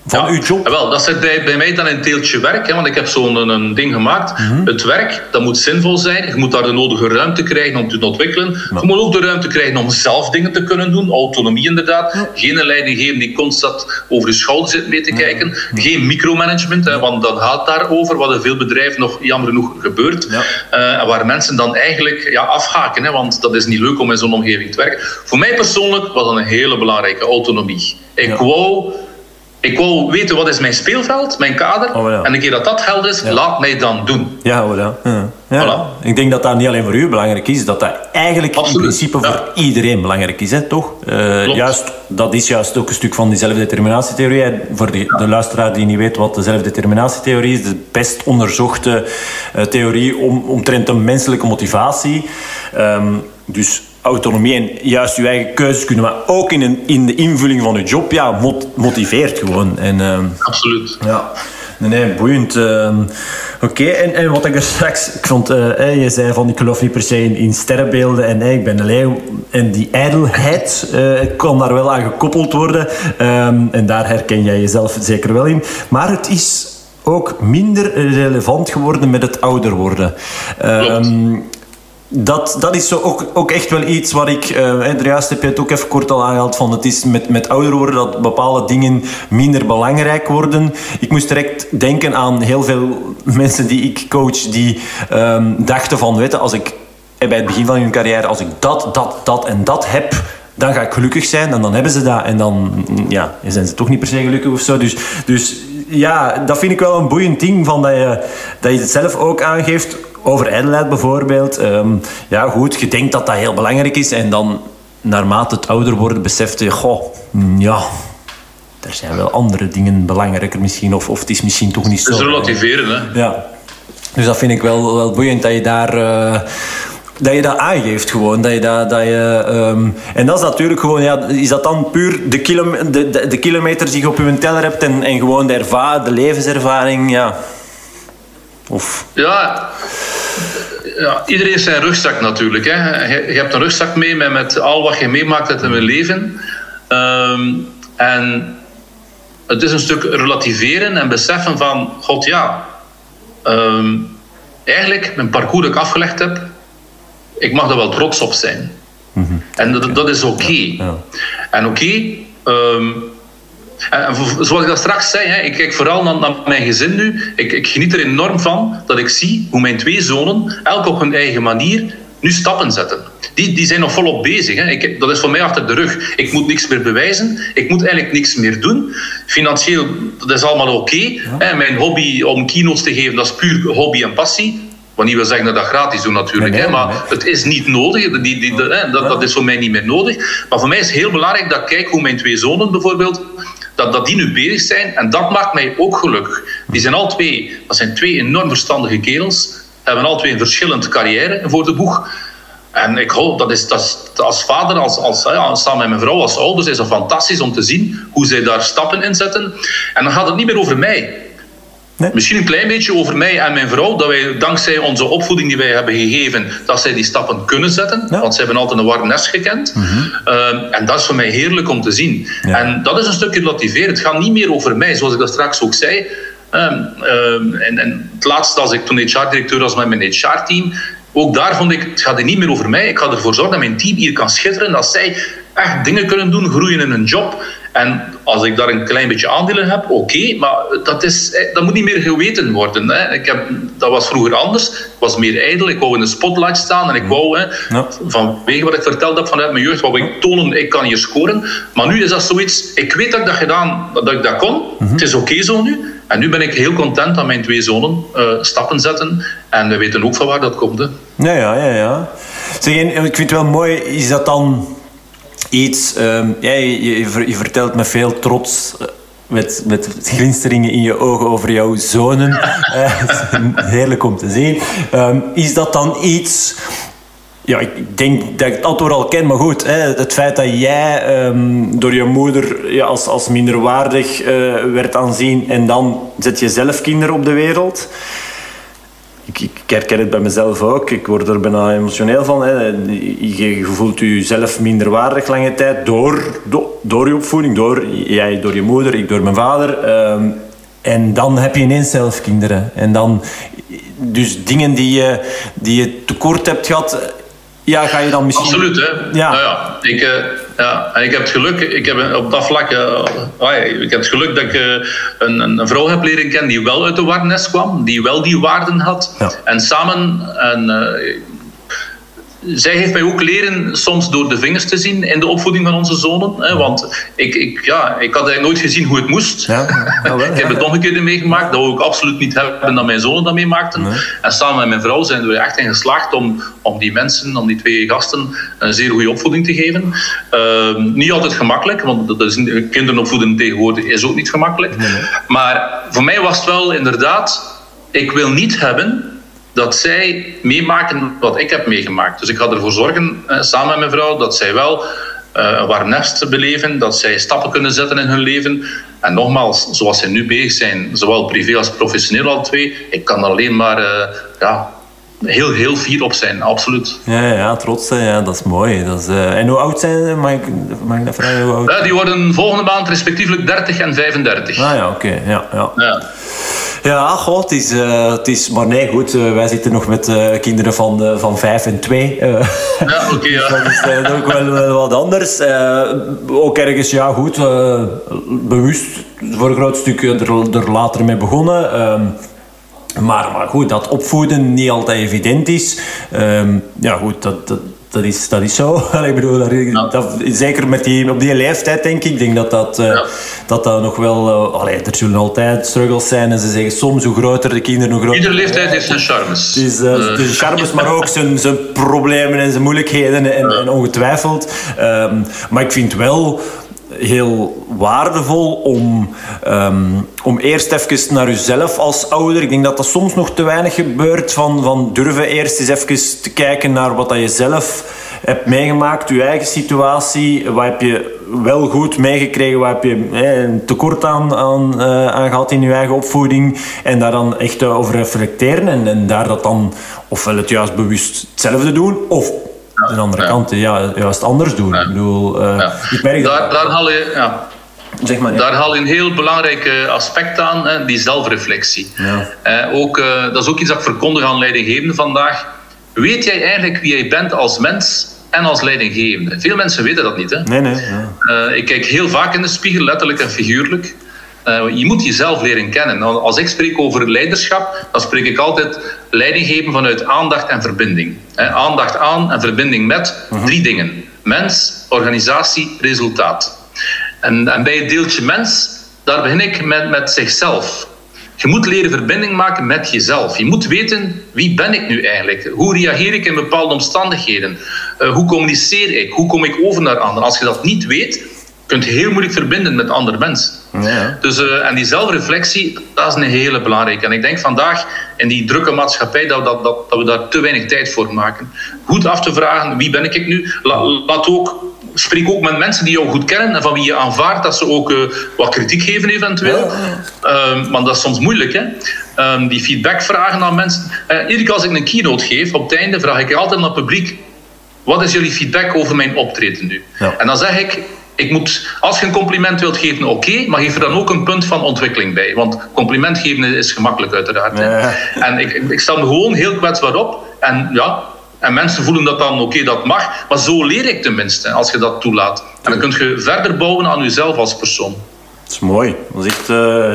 van uw job? Wel, dat zit bij, bij mij dan een deeltje werk. Hè, want ik heb zo'n een, een, ding gemaakt. Mhm. Het werk, dat moet zinvol zijn. Je moet daar de nodige ruimte krijgen om te ontwikkelen. Je moet ook de ruimte krijgen om zelf dingen te kunnen doen. Autonomie inderdaad. Geen leidinggever die constant over de schouder zit mee te kijken. Geen micromanagement, hè, want dat gaat daarover. Wat in veel bedrijven nog jammer genoeg gebeurt. Uh, waar mensen dan eigenlijk ja, afhaken. Hè, want dat is niet leuk om in zo'n omgeving te werken. Voor mij persoonlijk was dat een hele belangrijke autonomie. Ik wou ik wil weten wat is mijn speelveld, mijn kader. Oh, en een keer dat dat helder is, laat mij dan doen. Ja, oh, ja. ja. Ik denk dat dat niet alleen voor u belangrijk is, dat dat eigenlijk in principe voor iedereen belangrijk is, hè, toch? Uh, juist, dat is juist ook een stuk van die zelfdeterminatietheorie. Voor de, de luisteraar die niet weet wat de zelfdeterminatietheorie is, de best onderzochte uh, theorie om, omtrent de menselijke motivatie. Um, dus autonomie en juist je eigen keuzes kunnen, maar ook in, een, in de invulling van je job, ja, motiveert gewoon. En, uh, Absoluut. Ja. Nee, nee, boeiend. Uh, Oké, en, en wat ik er straks... Ik vond, uh, je zei van, ik geloof niet per se in, in sterrenbeelden en ik ben een leeuw. En die ijdelheid uh, kan daar wel aan gekoppeld worden. Um, en daar herken jij jezelf zeker wel in. Maar het is ook minder relevant geworden met het ouder worden. Um, dat, dat is zo ook, ook echt wel iets waar ik... Uh, juist heb je het ook even kort al aangehaald van... Het is met, met ouder worden dat bepaalde dingen minder belangrijk worden. Ik moest direct denken aan heel veel mensen die ik coach... die um, dachten van, weet je, als ik eh, bij het begin van hun carrière... als ik dat, dat, dat en dat heb dan ga ik gelukkig zijn en dan hebben ze dat. En dan ja, zijn ze toch niet per se gelukkig of zo. Dus, dus ja, dat vind ik wel een boeiend ding van dat je, dat je het zelf ook aangeeft over ijdelheid bijvoorbeeld. Um, ja, goed, je denkt dat dat heel belangrijk is en dan naarmate het ouder wordt beseft je, goh, mm, ja, er zijn wel andere dingen belangrijker misschien, of, of het is misschien toch niet zo. Het is relativeren, hè? Ja. Dus dat vind ik wel, wel boeiend dat je daar. Uh, dat je dat aangeeft gewoon. Dat je dat, dat je, um, en dat is natuurlijk gewoon, ja, is dat dan puur de, kilom, de, de, de kilometers die je op je teller hebt en, en gewoon de, erva de levenservaring, ja. Of... Ja, ja, iedereen zijn rugzak natuurlijk. Hè. Je, je, hebt een rugzak mee met, met al wat je meemaakt uit je leven. Um, en het is een stuk relativeren en beseffen van, god ja, ehm, eigenlijk mijn parcours dat ik afgelegd heb, ik mag er wel trots op zijn. Mhm. En dat, dat is oké. Ja, En oké, ehm, en zoals ik dat straks zei, hè, ik kijk vooral naar, naar mijn gezin nu. Ik, ik, geniet er enorm van dat ik zie hoe mijn twee zonen, elk op hun eigen manier, nu stappen zetten. Die, die zijn nog volop bezig. Hè. Ik, dat is voor mij achter de rug. Ik moet niks meer bewijzen. Ik moet eigenlijk niks meer doen. Financieel, dat is allemaal oké. Mijn hobby om keynotes te geven, dat is puur hobby en passie. Wat niet wil zeggen dat dat gratis doen natuurlijk. hè, maar het is niet nodig. Die, die, dat, dat is voor mij niet meer nodig. Maar voor mij is het heel belangrijk dat ik kijk hoe mijn twee zonen bijvoorbeeld dat, dat die nu bezig zijn. En dat maakt mij ook gelukkig. Die zijn al twee, dat zijn twee enorm verstandige kerels. Hebben al twee een verschillende carrière voor de boeg. En ik hoop, dat is, dat als vader, als, als, ja, samen met mijn vrouw, als ouders, is het fantastisch om te zien hoe zij daar stappen in zetten. En dan gaat het niet meer over mij. Nee. Misschien een klein beetje over mij en mijn vrouw, dat wij dankzij onze opvoeding die wij hebben gegeven, dat zij die stappen kunnen zetten. Want ze hebben altijd een warm nest gekend. Mhm. Ehm, en dat is voor mij heerlijk om te zien. En dat is een stukje relativeren. Het gaat niet meer over mij, zoals ik dat straks ook zei. Ehm, ehm, en, en, het laatste, als ik toen HR-directeur was met mijn HR-team, ook daar vond ik, het gaat niet meer over mij. Ik ga ervoor zorgen dat mijn team hier kan schitteren, dat zij echt dingen kunnen doen, groeien in hun job. En als ik daar een klein beetje aandelen heb, oké, maar dat, is, eh, dat moet niet meer geweten worden. Hè. Ik heb, dat was vroeger anders. Ik was meer ijdel, ik wou in de spotlight staan en ik wou, hè, ja. vanwege wat ik verteld heb vanuit mijn jeugd, wou ik tonen, ik kan hier scoren. Maar nu is dat zoiets, ik weet dat ik dat gedaan, dat ik dat kon. Mhm. Het is oké zo nu. En nu ben ik heel content dat mijn twee zonen uh, stappen zetten. En we weten ook van waar dat komt. Hè. Ja, ja, ja. ja. Zeg, ik vind het wel mooi, is dat dan iets... Um, je, vertelt met veel trots... Uh, met, met glinsteringen in je ogen over jouw zonen. uh, heerlijk om te zien. Um, is dat dan iets ja, ik denk dat ik het antwoord al ken, maar goed. Hè, het feit dat jij um, door je moeder ja, als, als minderwaardig uh, werd aanzien en dan zet je zelf kinderen op de wereld. Ik, ik, herken het bij mezelf ook. Ik word er bijna emotioneel van. Hè. Je voelt jezelf minderwaardig lange tijd door, door, je opvoeding. Door, jij door je moeder, ik door mijn vader. Um, en dan heb je ineens zelf kinderen. En dan, dus dingen die je, die je tekort hebt gehad ja, ga je dan misschien... Absoluut, hè. Ja. Nou ja, ik, uh, ja, en ik heb het geluk, ik heb op dat vlak... Uh, ik heb het geluk dat ik uh, een, een, vrouw heb leren kennen die wel uit de warnes kwam, die wel die waarden had. Ja. En samen... En, zij heeft mij ook leren soms door de vingers te zien in de opvoeding van onze zonen. Hè, want ik, ik, ja, ik had eigenlijk nooit gezien hoe het moest. Ja, ik heb het nog een keer meegemaakt. Dat wou ik absoluut niet hebben dat mijn zonen dat meemaakten. En samen met mijn vrouw zijn we echt in geslaagd om, om die mensen, om die twee gasten, een zeer goede opvoeding te geven. Uh, niet altijd gemakkelijk, want dat is, kinderen opvoeden tegenwoordig is ook niet gemakkelijk. Maar voor mij was het wel inderdaad, ik wil niet hebben dat zij meemaken wat ik heb meegemaakt. Dus ik ga ervoor zorgen, eh, samen met mijn vrouw, dat zij wel uh, een warm nest beleven, dat zij stappen kunnen zetten in hun leven. En nogmaals, zoals zij nu bezig zijn, zowel privé als professioneel al twee, ik kan alleen maar uh, ja, heel, heel fier op zijn, absoluut. Ja, ja trots zijn, ja, dat is mooi. Dat is, uh, en hoe oud zijn ze? Mag ik, mag ik dat vragen? Hoe oud? Die worden volgende maand respectievelijk 30 en 35. Ah ja, oké. Okay. Ja, ja. ja. Ja, goh, het is, uh, het is... Maar nee, goed, uh, wij zitten nog met uh, kinderen van, van vijf en twee. ja, oké, okay, ja. dat is ook wel, wel, wat anders. ook ergens, ja, goed, bewust voor een groot stuk er, er later mee begonnen. Ehm, maar, maar goed, dat opvoeden niet altijd evident is. Um, ja, goed, dat, dat dat is, dat is zo. ik bedoel, dat, dat, zeker met die, op die leeftijd, denk ik. Ik denk dat dat, uh, dat, dat nog wel... Uh, allee, er zullen altijd struggles zijn. En ze zeggen soms, hoe groter de kinderen, hoe groter... Iedere leeftijd heeft zijn charmes. Is, uh, charmes, maar ook zijn, zijn problemen en zijn moeilijkheden. En, en ongetwijfeld. Um, maar ik vind wel heel waardevol om, um, om eerst even naar jezelf als ouder. Ik denk dat dat soms nog te weinig gebeurt. Van, van durven eerst eens even te kijken naar wat dat je zelf hebt meegemaakt, je eigen situatie. Wat heb je wel goed meegekregen? Wat heb je een tekort aan, aan, uh, aan, gehad in je eigen opvoeding? En daar dan echt over reflecteren en, en daar dat dan ofwel het juist bewust hetzelfde doen of de andere kant ja, juist anders doen. Ik bedoel, uh, ik merk daar, daar haal je... Ja. Zeg maar, ja. Daar haal je een heel belangrijk eh, aspect aan, hè, die zelfreflectie. Ja. Eh, ook, eh, dat is ook iets dat ik verkondig aan leidinggevenden vandaag. Weet jij eigenlijk wie jij bent als mens en als leidinggevende? Veel mensen weten dat niet. Hè? Nee, nee. Ja. Eh, ik kijk heel vaak in de spiegel, letterlijk en figuurlijk. Eh, je moet jezelf leren kennen. Nou, Als ik spreek over leiderschap, dan spreek ik altijd leiding geven vanuit aandacht en verbinding. Hè, aandacht aan en verbinding met drie dingen: mens, organisatie, resultaat. En, en bij het deeltje mens, daar begin ik met, met zichzelf. Je moet leren verbinding maken met jezelf. Je moet weten wie ben ik nu eigenlijk? Hoe reageer ik in bepaalde omstandigheden? Eh, hoe communiceer ik? Hoe kom ik over naar anderen? Als je dat niet weet, kun je heel moeilijk verbinden met andere mensen. Ja. Dus, eh, en die zelfreflectie, dat is een hele belangrijke. En ik denk vandaag in die drukke maatschappij dat, dat, dat, dat we daar te weinig tijd voor maken. Goed af te vragen, wie ben ik nu? La- laat ook, spreek ook met mensen die jou goed kennen en van wie je aanvaardt dat ze ook eh, wat kritiek geven eventueel. Ehm, maar dat is soms moeilijk, hè. Ehm, die feedback vragen aan mensen. Eh, iedere keer als ik een keynote geef, op het einde vraag ik altijd aan het publiek... Wat is jullie feedback over mijn optreden nu? Ja. En dan zeg ik, ik moet, als je een compliment wilt geven, oké, maar geef er dan ook een punt van ontwikkeling bij. Want compliment geven is gemakkelijk, uiteraard. Ja. En ik, ik stel me gewoon heel kwetsbaar op. En ja, en mensen voelen dat dan, oké, dat mag. Maar zo leer ik tenminste, als je dat toelaat. En dan kun je verder bouwen aan jezelf als persoon. Dat is mooi. Dat is echt... eh,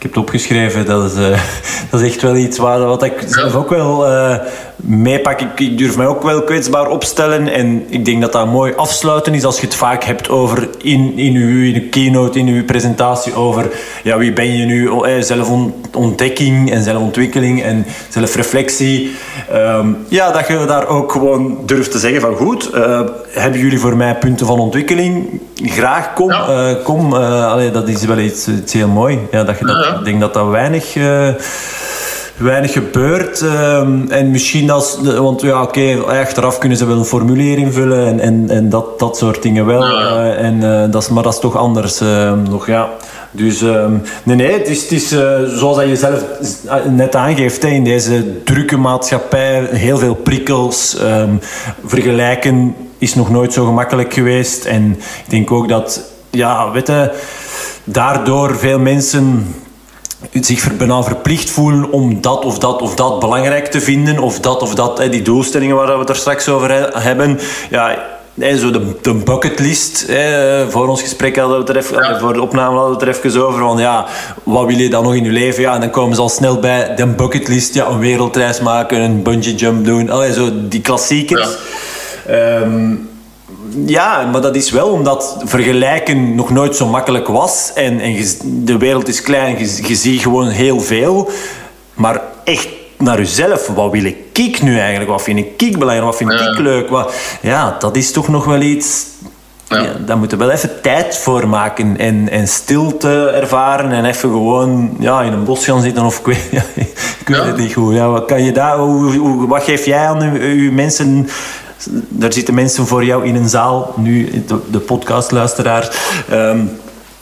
ik heb het opgeschreven. Dat is, eh, dat is echt wel iets waar, wat ik zelf ook wel eh, meepak. Ik, ik durf mij ook wel kwetsbaar opstellen. En ik denk dat dat mooi afsluiten is als je het vaak hebt over in, in, uw, in keynote, in uw presentatie over ja, wie ben je nu, eh, zelfontdekking en zelfontwikkeling en zelfreflectie. Ehm, ja, dat je daar ook gewoon durft te zeggen van goed, hebben jullie voor mij punten van ontwikkeling? Graag, kom. Ja. eh, kom. eh, allee, dat is wel iets, iets heel mooi. Ja, dat je dat, Ja, ja. Ik denk dat dat weinig... eh, weinig gebeurt. ehm, en misschien als... Want ja, oké, achteraf kunnen ze wel een formulier invullen en, en, en dat, dat soort dingen wel. En, dat is, maar dat is toch anders ehm, nog, ja. Dus ehm, nee, nee, het is, het is zoals dat je zelf net aangeeft, hè, in deze drukke maatschappij, heel veel prikkels. vergelijken is nog nooit zo gemakkelijk geweest. En ik denk ook dat, ja, weet je, daardoor veel mensen zich bijna verplicht voelen om dat of dat of dat belangrijk te vinden. Of dat of dat, die doelstellingen waar we het er straks over he- hebben. Ja, zo de, de bucketlist. Voor ons gesprek hadden we het er even, Ja. voor de opname hadden we het er even over. Van, ja, wat wil je dan nog in je leven? Ja, en dan komen ze al snel bij de bucketlist. Ja, een wereldreis maken, een bungee jump doen. Allee, zo die klassiekers. Ehm, ja, maar dat is wel omdat vergelijken nog nooit zo makkelijk was. En, en de wereld is klein, je, je ziet gewoon heel veel. Maar echt naar jezelf, wat wil ik nu eigenlijk? Wat vind ik belangrijk? Wat vind Ja. ik leuk? Wat, ja, dat is toch nog wel iets... Ja. Ja, daar moeten we wel even tijd voor maken en, en stilte ervaren en even gewoon ja, in een bos gaan zitten of ik weet, ja, ik weet Ja. het niet goed. Ja, wat, kan je daar, hoe, hoe- wat geef jij aan uw mensen? Daar zitten mensen voor jou in een zaal, nu de, de podcastluisteraar. Ehm,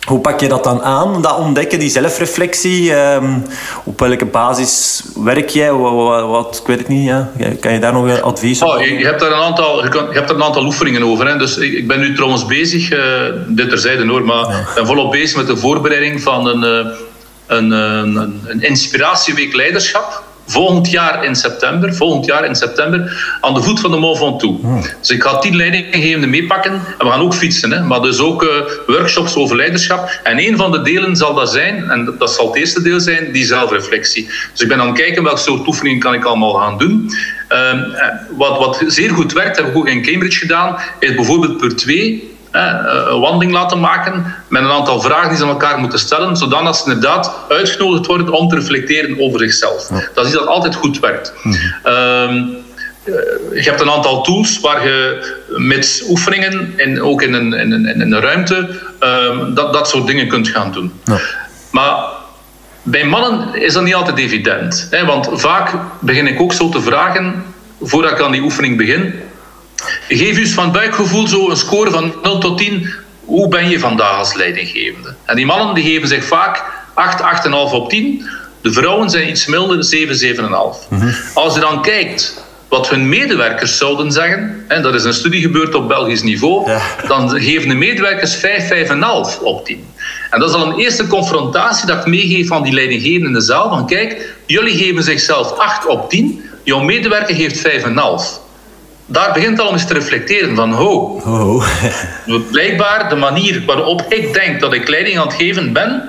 hoe pak je dat dan aan, dat ontdekken, die zelfreflectie? Ehm, op welke basis werk jij? Wat, wat, wat- ik weet het niet, ja. kan je daar nog advies op Oh, je, hebt daar een aantal, je, kan- je hebt daar een aantal oefeningen over. Hè. Dus ik, ik ben nu trouwens bezig, eh, dit terzijde hoor, maar ik ben volop bezig met de voorbereiding van een, eh, een, een, een inspiratieweek leiderschap. Volgend jaar in september, volgend jaar in september, aan de voet van de Mont Ventoux. Dus ik ga tien leidinggevenden meepakken en we gaan ook fietsen, hè, maar dus ook eh, workshops over leiderschap. En een van de delen zal dat zijn, en dat zal het eerste deel zijn, die zelfreflectie. Dus ik ben aan het kijken welke soort oefeningen kan ik allemaal gaan doen. Ehm, eh, wat, wat zeer goed werkt, heb ik ook in Cambridge gedaan, is bijvoorbeeld per twee een wandeling laten maken met een aantal vragen die ze aan elkaar moeten stellen, zodat ze inderdaad uitgenodigd worden om te reflecteren over zichzelf. Dat is iets dat altijd goed werkt. Ehm, eh, je hebt een aantal tools waar je met oefeningen en ook in een, in een, in een ruimte ehm, dat, dat soort dingen kunt gaan doen. Maar bij mannen is dat niet altijd evident. Hè? Want vaak begin ik ook zo te vragen, voordat ik aan die oefening begin, geef u eens van buikgevoel zo een score van 0 tot 10. Hoe ben je vandaag als leidinggevende? En die mannen die geven zich vaak 8, 8,5 op 10. De vrouwen zijn iets milder, 7, 7,5. Als je dan kijkt wat hun medewerkers zouden zeggen, en dat is een studie gebeurd op Belgisch niveau, Ja. dan geven de medewerkers 5, 5,5 op 10. En dat is al een eerste confrontatie dat ik meegeef aan die leidinggevenden in de zaal. Van kijk, jullie geven zichzelf 8 op 10, jouw medewerker geeft 5,5. Daar begint al eens te reflecteren van, ho, Oh. blijkbaar de manier waarop ik denk dat ik leiding aan het geven ben,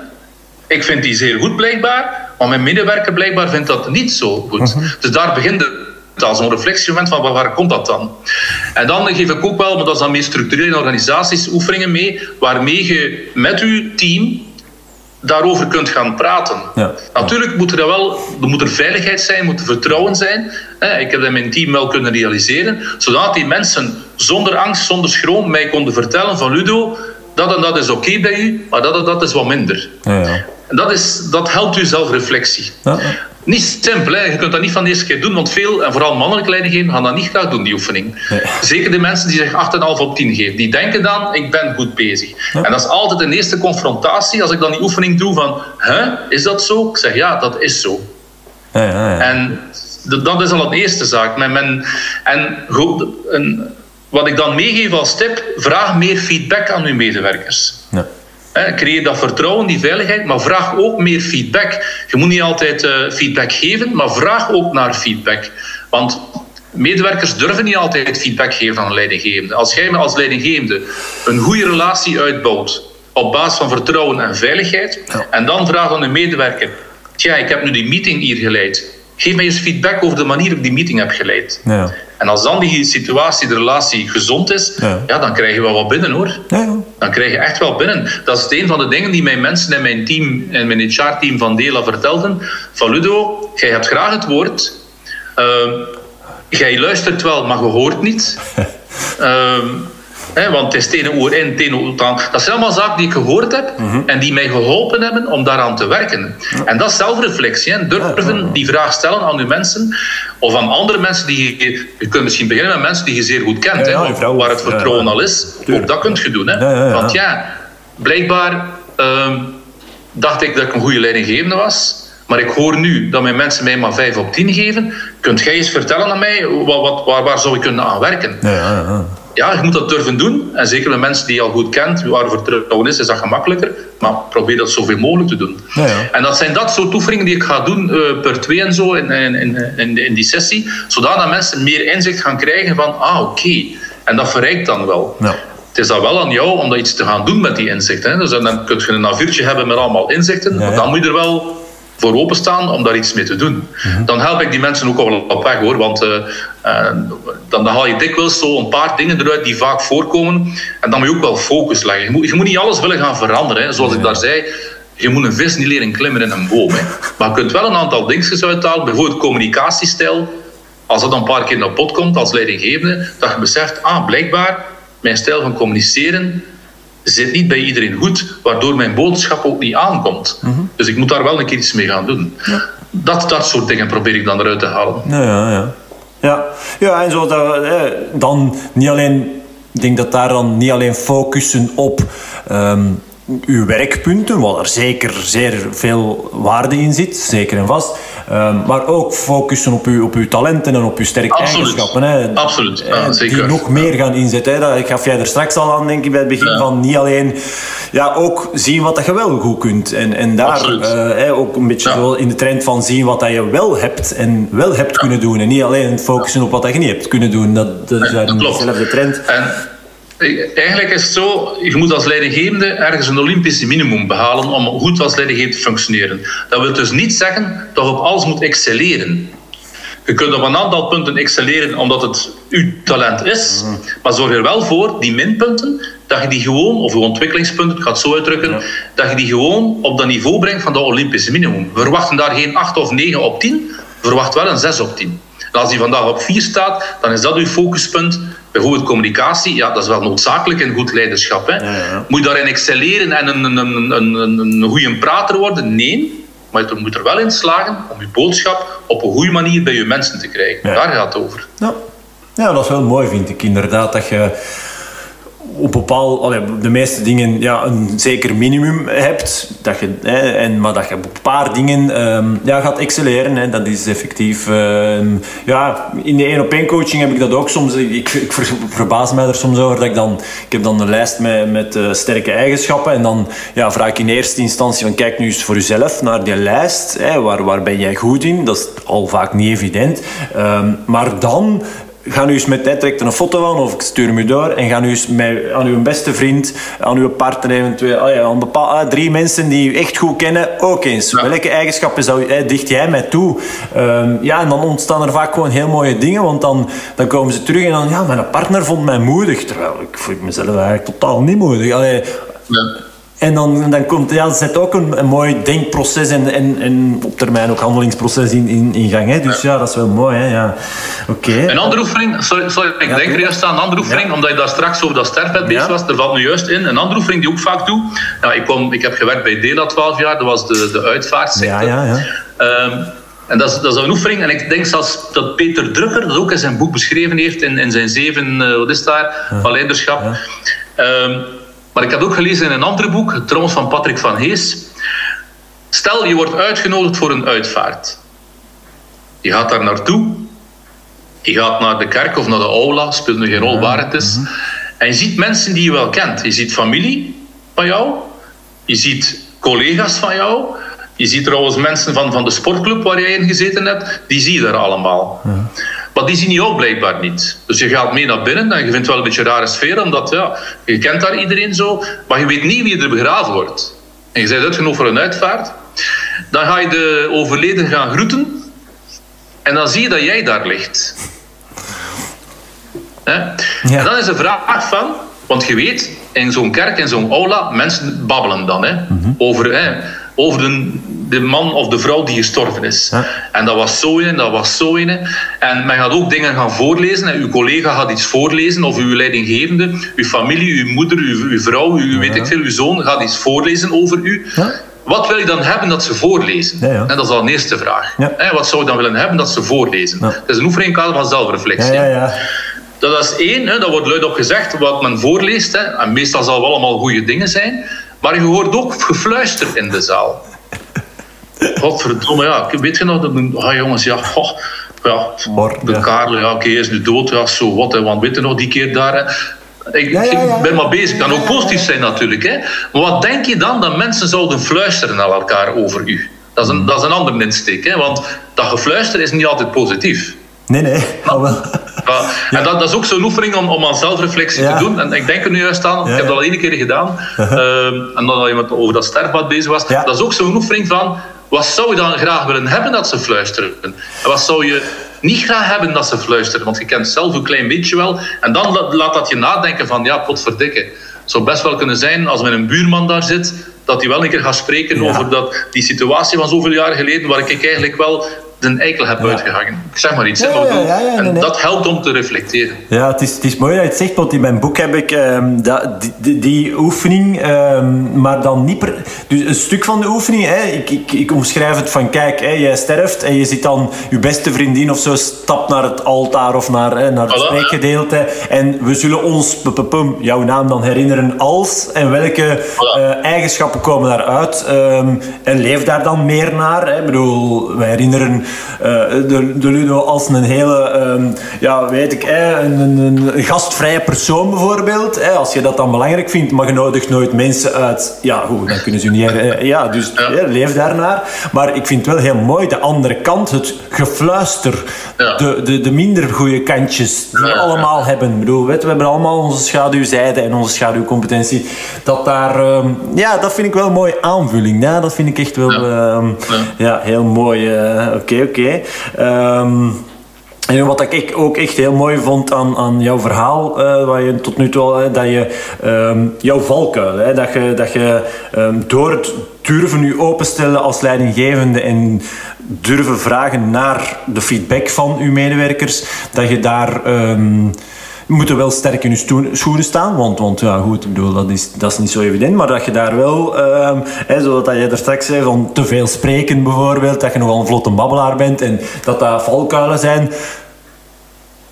ik vind die zeer goed blijkbaar, maar mijn medewerker blijkbaar vindt dat niet zo goed. Dus daar begint het als een reflectiemoment van waar, waar komt dat dan? En dan geef ik ook wel, maar dat is dan meer structureel in organisaties, oefeningen mee, waarmee je met je team daarover kunt gaan praten. Ja. Natuurlijk moet er wel er moet er veiligheid zijn, moet er vertrouwen zijn. Ik heb dat in mijn team wel kunnen realiseren, zodat die mensen zonder angst, zonder schroom mij konden vertellen van Ludo, dat en dat is oké bij u, maar dat en dat is wat minder. Ja, ja. En dat, is, dat helpt u zelfreflectie. Ja. Niet simpel, hè. je kunt dat niet van de eerste keer doen, want veel, en vooral mannelijke leidinggevenden, gaan dat niet graag doen, die oefening. Nee. Zeker de mensen die zich 8,5 op 10 geven. Die denken dan, ik ben goed bezig. En dat is altijd een eerste confrontatie, als ik dan die oefening doe van, hè, is dat zo? Ik zeg, ja, dat is zo. Ja, ja, ja. En dat is al een eerste zaak. Men, men, en goed, een, wat ik dan meegeef als tip, vraag meer feedback aan uw medewerkers. Ja. Creëer dat vertrouwen, die veiligheid, maar vraag ook meer feedback. Je moet niet altijd eh, feedback geven, maar vraag ook naar feedback. Want medewerkers durven niet altijd feedback geven aan een leidinggevende. Als jij als leidinggevende een goede relatie uitbouwt op basis van vertrouwen en veiligheid, en dan vraagt aan een medewerker: Tja, ik heb nu die meeting hier geleid. Geef mij eens feedback over de manier waarop ik die meeting heb geleid. Ja. En als dan die situatie, de relatie gezond is, Ja. ja. dan krijg je wel wat binnen hoor Ja, ja. dan krijg je echt wel binnen. Dat is een van de dingen die mijn mensen in mijn team, in mijn HR-team van Dela vertelden. Van Ludo, jij hebt graag het woord. Ehm, jij luistert wel, maar je hoort niet. Ehm, hè, want het is tenen oor in, tenen oor aan. Dat zijn allemaal zaken die ik gehoord heb en die mij geholpen hebben om daaraan te werken. En dat is zelfreflectie. Hè. Durven die vraag stellen aan uw mensen of aan andere mensen die je... Je kunt misschien beginnen met mensen die je zeer goed kent, hè, vrouw. waar het vertrouwen al is. Tuurlijk. Ook dat kunt je doen. Want ja, blijkbaar ehm, dacht ik dat ik een goede leidinggevende was. Maar ik hoor nu dat mijn mensen mij maar 5 op 10 geven. Kunt jij eens vertellen aan mij, wat, wat, waar, waar zou ik kunnen aan werken? Ja, ja, ja. Ja, je moet dat durven doen. En zeker met mensen die je al goed kent, waar vertrouwen is, is dat gemakkelijker. Maar probeer dat zoveel mogelijk te doen. Ja, ja. En dat zijn dat soort oefeningen die ik ga doen eh, per twee en zo in, in, in, in, die sessie. Zodat mensen meer inzicht gaan krijgen van, ah oké. En dat verrijkt dan wel. Ja. Het is dan wel aan jou om dat iets te gaan doen met die inzichten. Hè. Dus dan kun je een A4'tje hebben met allemaal inzichten. Maar dan moet je er wel voor openstaan om daar iets mee te doen. Mhm. Dan help ik die mensen ook wel op weg hoor. Want eh, eh, dan, haal je dikwijls zo een paar dingen eruit die vaak voorkomen. En dan moet je ook wel focus leggen. Je moet, je moet niet alles willen gaan veranderen. Hè. Zoals ik daar zei, je moet een vis niet leren klimmen in een boom. Hè. Maar je kunt wel een aantal dingetjes uithalen. Bijvoorbeeld communicatiestijl. Als dat een paar keer naar pot komt als leidinggevende, dat je beseft, ah, blijkbaar, mijn stijl van communiceren zit niet bij iedereen goed, waardoor mijn boodschap ook niet aankomt. Dus ik moet daar wel een keer iets mee gaan doen. Dat, dat soort dingen probeer ik dan eruit te halen. Ja, ja, ja. Ja, ja en zo dat, eh, dan niet alleen... Ik denk dat daar dan niet alleen focussen op ehm, uw werkpunten, waar er zeker zeer veel waarde in zit, zeker en vast. Ehm, maar ook focussen op uw, op uw talenten en op uw sterke Absoluut. eigenschappen. Hè, Absoluut, ja, Eh, zeker. Die nog meer gaan inzetten. Hè. Dat gaf jij er straks al aan, denk ik, bij het begin. Ja. Van niet alleen... Ja, ook zien wat dat je wel goed kunt. En, en daar eh, hè, ook een beetje Ja. in de trend van zien wat dat je wel hebt en wel hebt kunnen doen. En niet alleen focussen op wat dat je niet hebt kunnen doen. Dat, dat is Nee, dat klopt. dezelfde trend. En eigenlijk is het zo, je moet als leidinggevende ergens een Olympisch minimum behalen om goed als leidinggevende te functioneren. Dat wil dus niet zeggen dat je op alles moet excelleren. Je kunt op een aantal punten excelleren omdat het uw talent is, maar zorg er wel voor, die minpunten, dat je die gewoon, of je ontwikkelingspunten, ik ga het zo uitdrukken, dat je die gewoon op dat niveau brengt van dat Olympische minimum. We verwachten daar geen 8 of 9 op 10, we verwachten wel een 6 op 10. En als die vandaag op 4 staat, dan is dat uw focuspunt. Bijvoorbeeld communicatie, ja, dat is wel noodzakelijk in goed leiderschap. Hè. ja. Moet je daarin excelleren en een, een, een, een, goede prater worden? Nee. Maar je moet er wel in slagen om je boodschap op een goede manier bij je mensen te krijgen. Daar gaat het over. Ja. ja, dat is wel mooi, vind ik inderdaad. Dat je op allee, de meeste dingen ja, een zeker minimum hebt. Dat je, hè, en, maar dat je op een paar dingen ehm, ja, gaat excelleren. Hè. Dat is effectief... ehm, ja, in de één op één coaching heb ik dat ook soms. Ik, ik ver- verbaas mij er soms over. Dat ik, dan, ik heb dan een lijst met, met eh, sterke eigenschappen. En dan ja, vraag ik in eerste instantie van kijk nu eens voor jezelf naar die lijst. Hè, waar, waar ben jij goed in? Dat is al vaak niet evident. Ehm, maar dan ga nu eens met, hij trekt er een foto aan of ik stuur hem u door en ga nu eens met, aan uw beste vriend, aan uw partner eventueel, ah ja, aan bepaal, ah, drie mensen die u echt goed kennen, ook eens. Welke eigenschappen zou, eh, dicht jij mij toe? Ehm, ja, en dan ontstaan er vaak gewoon heel mooie dingen, want dan, dan komen ze terug en dan, ja, mijn partner vond mij moedig, terwijl ik voel mezelf eigenlijk totaal niet moedig. Allee, Ja. En dan, dan komt, ja, zet ook een, een mooi denkproces en, en, en op termijn ook handelingsproces in, in, in gang. Hè. Dus ja. dat is wel mooi. Hè. Ja. Oké. Een andere oefening, sorry, sorry ik Ja, denk er juist aan, een andere oefening, omdat je daar straks over dat sterfbed bezig was, er valt nu juist in. Een andere oefening die ik ook vaak doe, ja, ik, kwam, ik heb gewerkt bij Dela 12 jaar, dat was de, de uitvaartsector. Ja, ja, ja. Ehm, en dat is, dat is een oefening, en ik denk zelfs dat Peter Drucker dat ook in zijn boek beschreven heeft, in, in zijn zeven, eh, wat is daar, van leiderschap. Ehm, maar ik had ook gelezen in een ander boek, trouwens van Patrick van Hees. Stel, je wordt uitgenodigd voor een uitvaart. Je gaat daar naartoe, je gaat naar de kerk of naar de aula, speelt nu geen rol waar het is. En je ziet mensen die je wel kent. Je ziet familie van jou, je ziet collega's van jou, je ziet trouwens mensen van, van de sportclub waar jij in gezeten hebt, die zie je daar allemaal. Maar die zien jou blijkbaar niet. Dus je gaat mee naar binnen en je vindt het wel een beetje een rare sfeer, omdat ja, je kent daar iedereen zo, maar je weet niet wie er begraven wordt. En je bent uitgenodigd voor een uitvaart. Dan ga je de overleden gaan groeten en dan zie je dat jij daar ligt. Hè? En dan is de vraag van, want je weet, in zo'n kerk, in zo'n aula, mensen babbelen dan hè, over, hè, over de, de man of de vrouw die gestorven is. En dat was zo in, dat was zo in. En men gaat ook dingen gaan voorlezen. En uw collega gaat iets voorlezen, of uw leidinggevende, uw familie, uw moeder, uw, uw vrouw, uw, weet ik veel, uw zoon gaat iets voorlezen over u. Wat wil je dan hebben dat ze voorlezen? Ja, ja. En dat is al een eerste vraag. Ja. Wat zou je dan willen hebben dat ze voorlezen? Het is een oefening kader van zelfreflectie. ja, ja. Dat is één, hè, dat wordt luidop gezegd wat men voorleest. Hè, en meestal zal het wel allemaal goede dingen zijn. Maar je hoort ook gefluister in de zaal. Godverdomme, ja. Weet je nog, dat, ah, jongens, ja, goh, ja, de. Karel, ja, oké, is nu dood, ja, zo wat, hè, want weet je nog, die keer daar, hè. Ik, Ja, ja, ja. ik ben maar bezig, kan ook positief zijn natuurlijk, hè. Maar wat denk je dan dat mensen zouden fluisteren naar elkaar over u? Dat is een, dat is een andere insteek, hè, want dat gefluister is niet altijd positief. Nee, nee. Wel. Ja, en dat, dat is ook zo'n oefening om, om aan zelfreflectie Ja. te doen. En ik denk er nu juist aan, Ja, ik heb dat al één keer gedaan. Ehm, en dan dat iemand over dat sterfbad bezig was. Dat is ook zo'n oefening van, wat zou je dan graag willen hebben dat ze fluisteren? En wat zou je niet graag hebben dat ze fluisteren? Want je kent zelf een klein beetje wel. En dan la- laat dat je nadenken van, ja, potverdikke. Het zou best wel kunnen zijn, als mijn een buurman daar zit, dat hij wel een keer gaat spreken Ja. over dat, die situatie van zoveel jaar geleden, waar ik eigenlijk wel de eikel heb uitgehangen. Ik zeg maar iets. hè, Ja, maar ja, ja, ja, en nee, nee. dat helpt om te reflecteren. Ja, het is, het is mooi dat je het zegt, want in mijn boek heb ik ehm, dat, die, die, die oefening, ehm, maar dan niet per... Dus een stuk van de oefening, hè, ik, ik, ik omschrijf het van, kijk, hè, jij sterft en je ziet dan je beste vriendin of zo stapt naar het altaar of naar, hè, naar het Voilà. spreekgedeelte en we zullen ons, pu- pu- pum, jouw naam dan herinneren als en welke Voilà. eh, eigenschappen komen daaruit ehm, en leef daar dan meer naar. Hè. Ik bedoel, wij herinneren de, de Ludo als een hele, ehm, ja, weet ik, een, een, een gastvrije persoon bijvoorbeeld. Hè. Als je dat dan belangrijk vindt, maar je nodigt nooit mensen uit. Ja, goed, dan kunnen ze niet... her- eh, ja, dus Ja. leef daarnaar. Maar ik vind het wel heel mooi, de andere kant, het gefluister. Ja. De, de, de minder goede kantjes die we allemaal hebben. Ik bedoel, weet, we hebben allemaal onze schaduwzijde en onze schaduwcompetentie. Dat daar, ehm, ja, dat vind ik wel een mooie aanvulling. Ja, dat vind ik echt wel, ehm, ja. heel mooi. eh, Oké, oké. Ehm, en wat ik ook echt heel mooi vond aan, aan jouw verhaal, wat je tot nu toe al, dat je ehm, jouw valkuil, hè, dat je, dat je ehm, door het durven je openstellen als leidinggevende en durven vragen naar de feedback van uw medewerkers, dat je daar je moet er wel sterk in je schoenen staan, want, want ja, goed, ik bedoel, dat, is, dat is niet zo evident, maar dat je daar wel, ehm hè, zoals dat jij er straks zei, van te veel spreken bijvoorbeeld, dat je nogal een vlotte babbelaar bent en dat dat valkuilen zijn.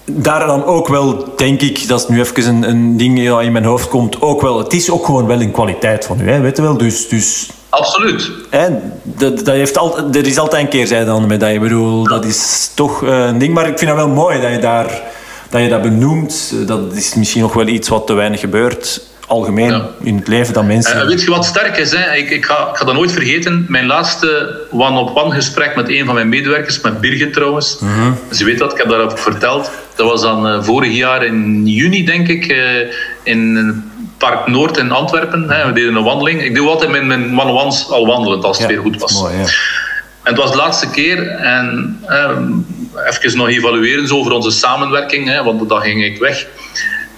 daar dan ook wel, denk ik, dat is nu even een, een ding dat in mijn hoofd komt, ook wel, het is ook gewoon wel een kwaliteit van u, hè, weet je wel? Dus, dus Absoluut. Hè, dat, dat heeft al, er is altijd een keerzijde dan met dat. Je bedoel, dat is toch eh, een ding. Maar ik vind het wel mooi dat je, daar, dat, je dat benoemt. Dat is misschien nog wel iets wat te weinig gebeurt algemeen in het leven dat mensen... Uh, weet je wat sterk is? Hè? Ik, ik, ga, ik ga dat nooit vergeten. Mijn laatste one-op-one gesprek met een van mijn medewerkers, met Birgit trouwens. Mm Ze weet dat, ik heb daarover verteld. Dat was dan vorig jaar in juni, denk ik, in Park Noord in Antwerpen. Hè. We deden een wandeling. Ik doe altijd mijn, mijn one-on-ones al wandelend als het weer goed was. Mooi, ja. En het was de laatste keer en even nog evalueren over onze samenwerking, hè, want dan ging ik weg.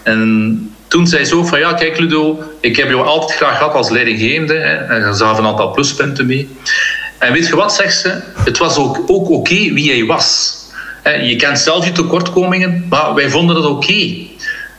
En toen zei ze ook van ja, kijk Ludo, ik heb jou altijd graag gehad als leidinggevende. Hè, en ze gaf een aantal pluspunten mee. En weet je wat, zegt ze? Het was ook, ook oké wie jij was. Je kent zelf je tekortkomingen, maar wij vonden het oké.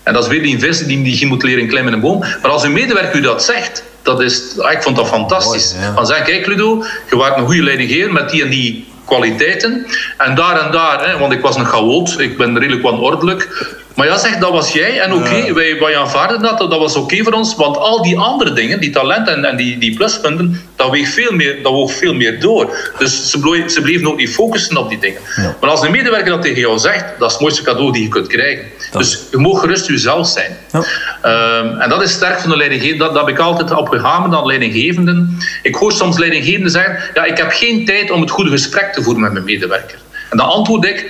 En dat is weer die investe die je moet leren klimmen in een boom. Maar als een medewerker u dat zegt, dat is, ah, ik vond dat fantastisch. Mooi, ja. Van zeg, kijk Ludo, je waart een goede leidinggever met die en die kwaliteiten. En daar en daar, hè, want ik was een chaot, ik ben redelijk wanordelijk. Maar ja, zeg, dat was jij. En oké, okay, wij, wij aanvaarden dat, dat was oké okay voor ons. Want al die andere dingen, die talenten en, en die, die pluspunten, dat weegt veel meer, dat woog veel meer door. Dus ze, bleef, ze bleven ook niet focussen op die dingen. Ja. Maar als een medewerker dat tegen jou zegt, dat is het mooiste cadeau die je kunt krijgen. Dat. Dus je mag gerust jezelf zijn. Ja. Um, en dat is sterk van de leidinggevende. Dat, dat heb ik altijd op gehamerd aan leidinggevenden. Ik hoor soms leidinggevenden zeggen, ja, ik heb geen tijd om het goede gesprek te voeren met mijn medewerker. En dan antwoord ik,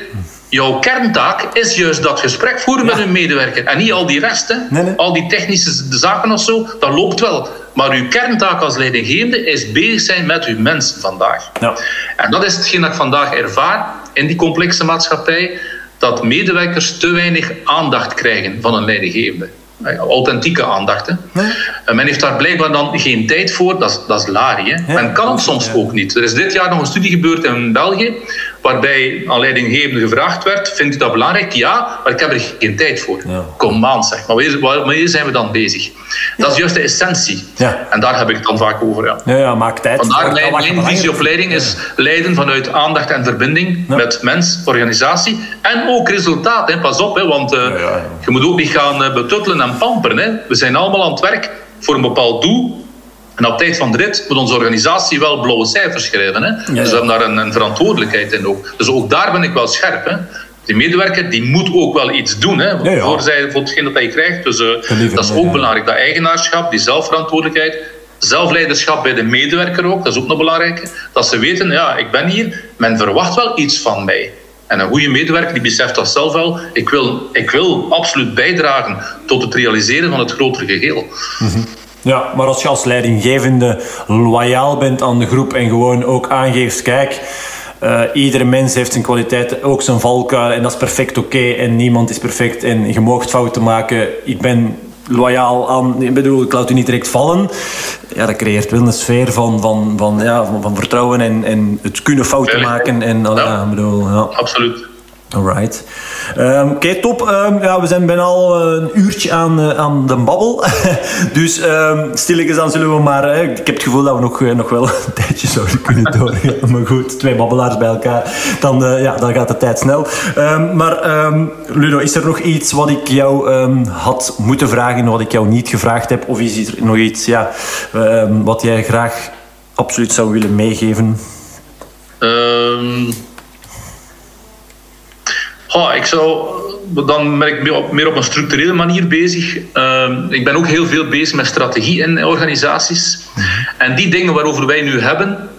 Jouw kerntaak is juist dat gesprek voeren ja. met een medewerker. En niet al die resten, nee, nee. al die technische zaken of zo, dat loopt wel. Maar uw kerntaak als leidinggevende is bezig zijn met uw mensen vandaag. Ja. En dat is hetgeen dat ik vandaag ervaar in die complexe maatschappij, dat medewerkers te weinig aandacht krijgen van een leidinggevende. Authentieke aandacht. Hè. Ja. Men heeft daar blijkbaar dan geen tijd voor, dat is, dat is larie. Hè. Men kan het soms ook niet. Er is dit jaar nog een studie gebeurd in België waarbij aan leidinggevende gevraagd werd, vindt u dat belangrijk? Ja, maar ik heb er geen tijd voor. Ja. Kom aan, zeg. Maar waarmee zijn we dan bezig? Dat is juist de essentie. Ja. En daar heb ik het dan vaak over. Ja, ja, ja maak tijd. Vandaar mijn, mijn visie op leiding is leiden vanuit aandacht en verbinding met mens, organisatie en ook resultaat. Hè. Pas op, hè, want uh, je moet ook niet gaan uh, betuttelen en pamperen. Hè. We zijn allemaal aan het werk voor een bepaald doel en op tijd van de rit moet onze organisatie wel blauwe cijfers schrijven. Hè? Ja, ja. Dus we hebben daar een, een, verantwoordelijkheid in ook. Dus ook daar ben ik wel scherp. Hè? Die medewerker die moet ook wel iets doen hè, ja, voor, zij, voor hetgeen dat hij krijgt. Dus uh, dat is ook belangrijk. Dat eigenaarschap, die zelfverantwoordelijkheid. Zelfleiderschap bij de medewerker ook, dat is ook nog belangrijk. Dat ze weten, ja, ik ben hier, men verwacht wel iets van mij. En een goede medewerker die beseft dat zelf wel. Ik wil, ik wil absoluut bijdragen tot het realiseren van het grotere geheel. Mm -hmm. Ja, maar als je als leidinggevende loyaal bent aan de groep en gewoon ook aangeeft, kijk, uh, iedere mens heeft zijn kwaliteiten, ook zijn valkuil en dat is perfect oké okay, en niemand is perfect en je moogt fouten maken. Ik ben loyaal aan, ik bedoel, ik laat u niet direct vallen. Ja, dat creëert wel een sfeer van, van, van, ja, van, van vertrouwen en, en het kunnen fouten maken. En, ja, ja, bedoel, ja. Absoluut. Alright. Um, Oké, top. Um, ja, we zijn bijna al een uurtje aan, uh, aan de babbel. dus um, stilletjes aan zullen we maar... Uh, ik heb het gevoel dat we nog, nog wel een tijdje zouden kunnen doorgaan. maar goed, twee babbelaars bij elkaar. Dan, ja, dan gaat de tijd snel. maar Ludo, is er nog iets wat ik jou had moeten vragen... wat ik jou niet gevraagd heb? Of is er nog iets ja, wat jij graag absoluut zou willen meegeven? Oh, ik zou, dan ben ik meer op een structurele manier bezig. Uh, ik ben ook heel veel bezig met strategie in organisaties. -hmm. En die dingen waarover wij nu hebben,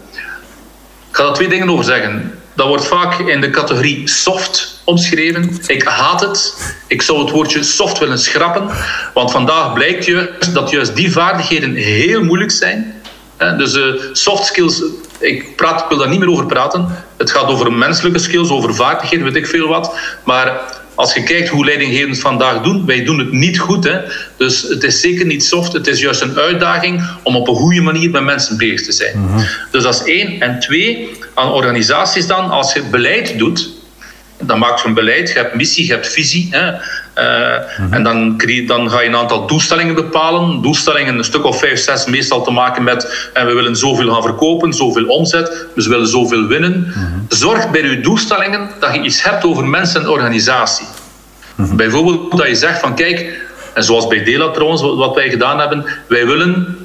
ik ga er twee dingen over zeggen. Dat wordt vaak in de categorie soft omschreven. Ik haat het. Ik zou het woordje soft willen schrappen. Want vandaag blijkt juist dat juist die vaardigheden heel moeilijk zijn. Dus uh, soft skills ik, praat, ik wil daar niet meer over praten. Het gaat over menselijke skills, over vaardigheden, weet ik veel wat. Maar als je kijkt hoe leidinggevenden vandaag doen, wij doen het niet goed. Hè? Dus het is zeker niet soft. Het is juist een uitdaging om op een goede manier met mensen bezig te zijn. Mm -hmm. Dus dat is één. En twee, aan organisaties dan, als je beleid doet, dan maak je een beleid, je hebt missie, je hebt visie. Hè. Uh, mm-hmm. En dan, dan, ga je een aantal doelstellingen bepalen. Doelstellingen, een stuk of vijf, zes, meestal te maken met en we willen zoveel gaan verkopen, zoveel omzet, we willen zoveel winnen. Mm-hmm. Zorg bij je doelstellingen dat je iets hebt over mensen en organisatie. Bijvoorbeeld dat je zegt van kijk, en zoals bij Dela trouwens, wat wij gedaan hebben, wij willen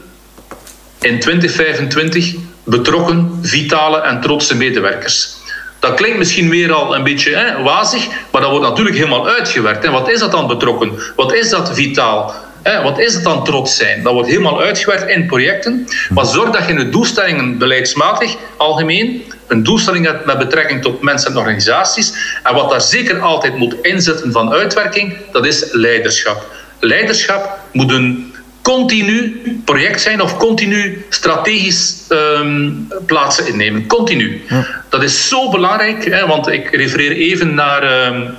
in 2025 betrokken, vitale en trotse medewerkers. Dat klinkt misschien weer al een beetje hè, wazig, maar dat wordt natuurlijk helemaal uitgewerkt. En wat is dat dan betrokken? Wat is dat vitaal? Hè, wat is het dan trots zijn? Dat wordt helemaal uitgewerkt in projecten. Maar zorg dat je in de doelstellingen beleidsmatig, algemeen, een doelstelling hebt met betrekking tot mensen en organisaties. En wat daar zeker altijd moet inzetten van uitwerking, dat is leiderschap. Leiderschap moet een continu project zijn of continu strategisch um, plaatsen innemen. Continu. Dat is zo belangrijk, hè, want ik refereer even naar. Um,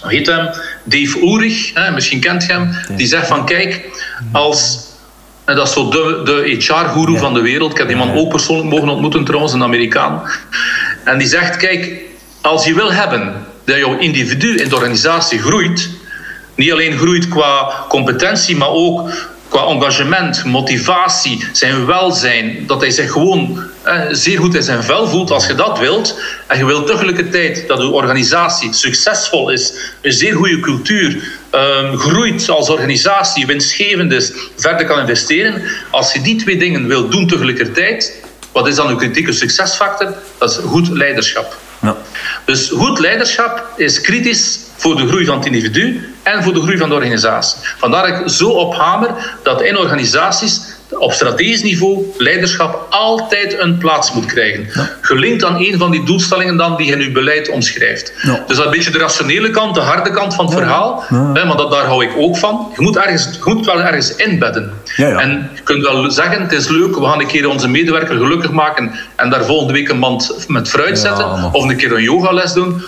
hoe heet hem? Dave Oerig, hè, misschien kent je hem. Die zegt van kijk, als en dat is zo de, de HR-guru van de wereld. Ik heb die man ook persoonlijk mogen ontmoeten, trouwens, een Amerikaan. En die zegt: Kijk, als je wil hebben dat jouw individu in de organisatie groeit, niet alleen groeit qua competentie, maar ook qua engagement, motivatie, zijn welzijn, dat hij zich gewoon eh, zeer goed in zijn vel voelt als je dat wilt. En je wilt tegelijkertijd dat uw organisatie succesvol is, een zeer goede cultuur, um, groeit als organisatie, winstgevend is, verder kan investeren. Als je die twee dingen wilt doen tegelijkertijd, wat is dan uw kritieke succesfactor? Dat is goed leiderschap. Dus goed leiderschap is kritisch voor de groei van het individu en voor de groei van de organisatie. Vandaar dat ik zo op hamer dat in organisaties op strategisch niveau leiderschap altijd een plaats moet krijgen. Gelinkt aan een van die doelstellingen dan die je in uw beleid omschrijft. Dus dat is een beetje de rationele kant, de harde kant van het verhaal. Hè, maar dat, daar hou ik ook van. Je moet, ergens, je moet wel ergens inbedden. En je kunt wel zeggen, het is leuk, we gaan een keer onze medewerker gelukkig maken en daar volgende week een mand met fruit zetten. Of een keer een yogales doen.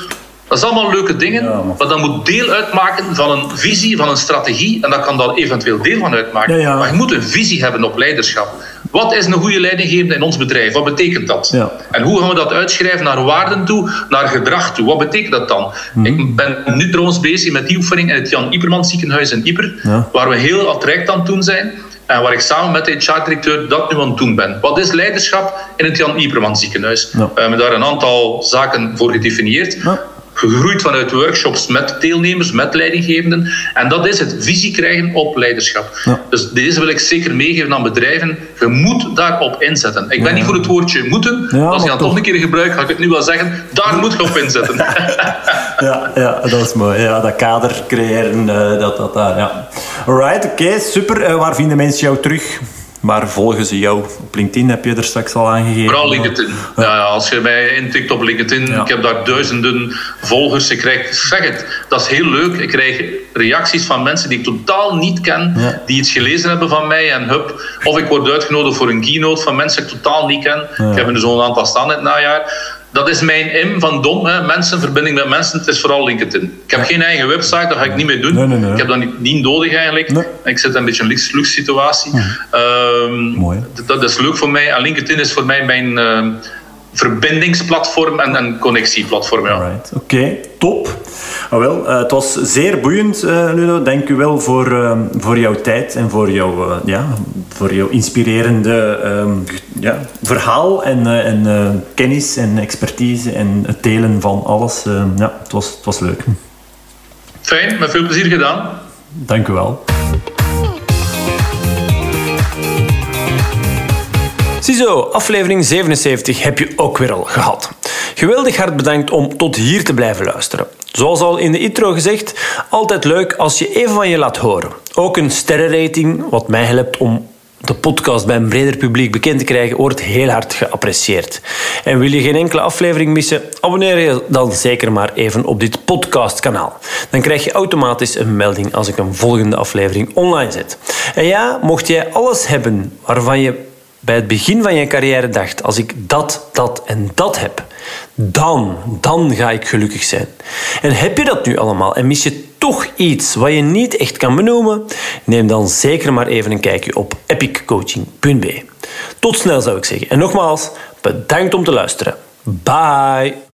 Dat zijn allemaal leuke dingen, maar dat moet deel uitmaken van een visie, van een strategie. En dat kan daar eventueel deel van uitmaken. Maar je moet een visie hebben op leiderschap. Wat is een goede leidinggevende in ons bedrijf? Wat betekent dat? En hoe gaan we dat uitschrijven naar waarden toe, naar gedrag toe? Wat betekent dat dan? Mhm. Ik ben nu trouwens bezig met die oefening in het Jan Iperman ziekenhuis in Ieper, waar we heel attractief aan het doen zijn. En waar ik samen met de HR-directeur dat nu aan het doen ben. Wat is leiderschap in het Jan Iperman ziekenhuis? We hebben daar een aantal zaken voor gedefinieerd gegroeid vanuit workshops met deelnemers, met leidinggevenden. En dat is het visie krijgen op leiderschap. Dus deze wil ik zeker meegeven aan bedrijven. Je moet daarop inzetten. Ik ben niet voor het woordje moeten. Als je dat toch een keer gebruikt, ga ik het nu wel zeggen. Daar moet je op inzetten. ja, ja, dat is mooi. Ja, dat kader creëren, uh, dat, dat daar. Ja. Alright, oké, super. Uh, waar vinden mensen jou terug? Waar volgen ze jou? Op LinkedIn heb je er straks al aangegeven. Vooral LinkedIn. Ja. als je mij intikt op LinkedIn, ik heb daar duizenden volgers. Ik krijg, zeg het, dat is heel leuk. Ik krijg reacties van mensen die ik totaal niet ken, die iets gelezen hebben van mij en hup. Of ik word uitgenodigd voor een keynote van mensen die ik totaal niet ken. Ik heb er zo'n aantal staan in het najaar dat is mijn M van dom. Hè. Mensen, verbinding met mensen, het is vooral LinkedIn. Ik heb geen eigen website, dat ga ik niet meer doen. Ik heb dat niet, niet nodig eigenlijk. Ik zit in een beetje in een luxe situatie. Ehm, Mooi. Dat is leuk voor mij. En LinkedIn is voor mij mijn... Uh, verbindingsplatform en een connectieplatform. Ja. Oké, top. Ah, wel, uh, het was zeer boeiend, uh, Ludo. Dank u wel voor, uh, voor jouw tijd en voor jouw, uh, ja, voor jouw inspirerende ja, verhaal en, en kennis en expertise en het delen van alles. ja, het was, het was leuk. Fijn, met veel plezier gedaan. Dank u wel. Ziezo, aflevering 77 heb je ook weer al gehad. Geweldig hard bedankt om tot hier te blijven luisteren. Zoals al in de intro gezegd, altijd leuk als je even van je laat horen. Ook een sterrenrating, wat mij helpt om de podcast bij een breder publiek bekend te krijgen, wordt heel hard geapprecieerd. En wil je geen enkele aflevering missen, abonneer je dan zeker maar even op dit podcastkanaal. Dan krijg je automatisch een melding als ik een volgende aflevering online zet. En ja, mocht jij alles hebben waarvan je bij het begin van je carrière dacht: als ik dat, dat en dat heb, dan, dan ga ik gelukkig zijn. En heb je dat nu allemaal en mis je toch iets wat je niet echt kan benoemen? Neem dan zeker maar even een kijkje op epiccoaching.be. Tot snel zou ik zeggen. En nogmaals, bedankt om te luisteren. Bye!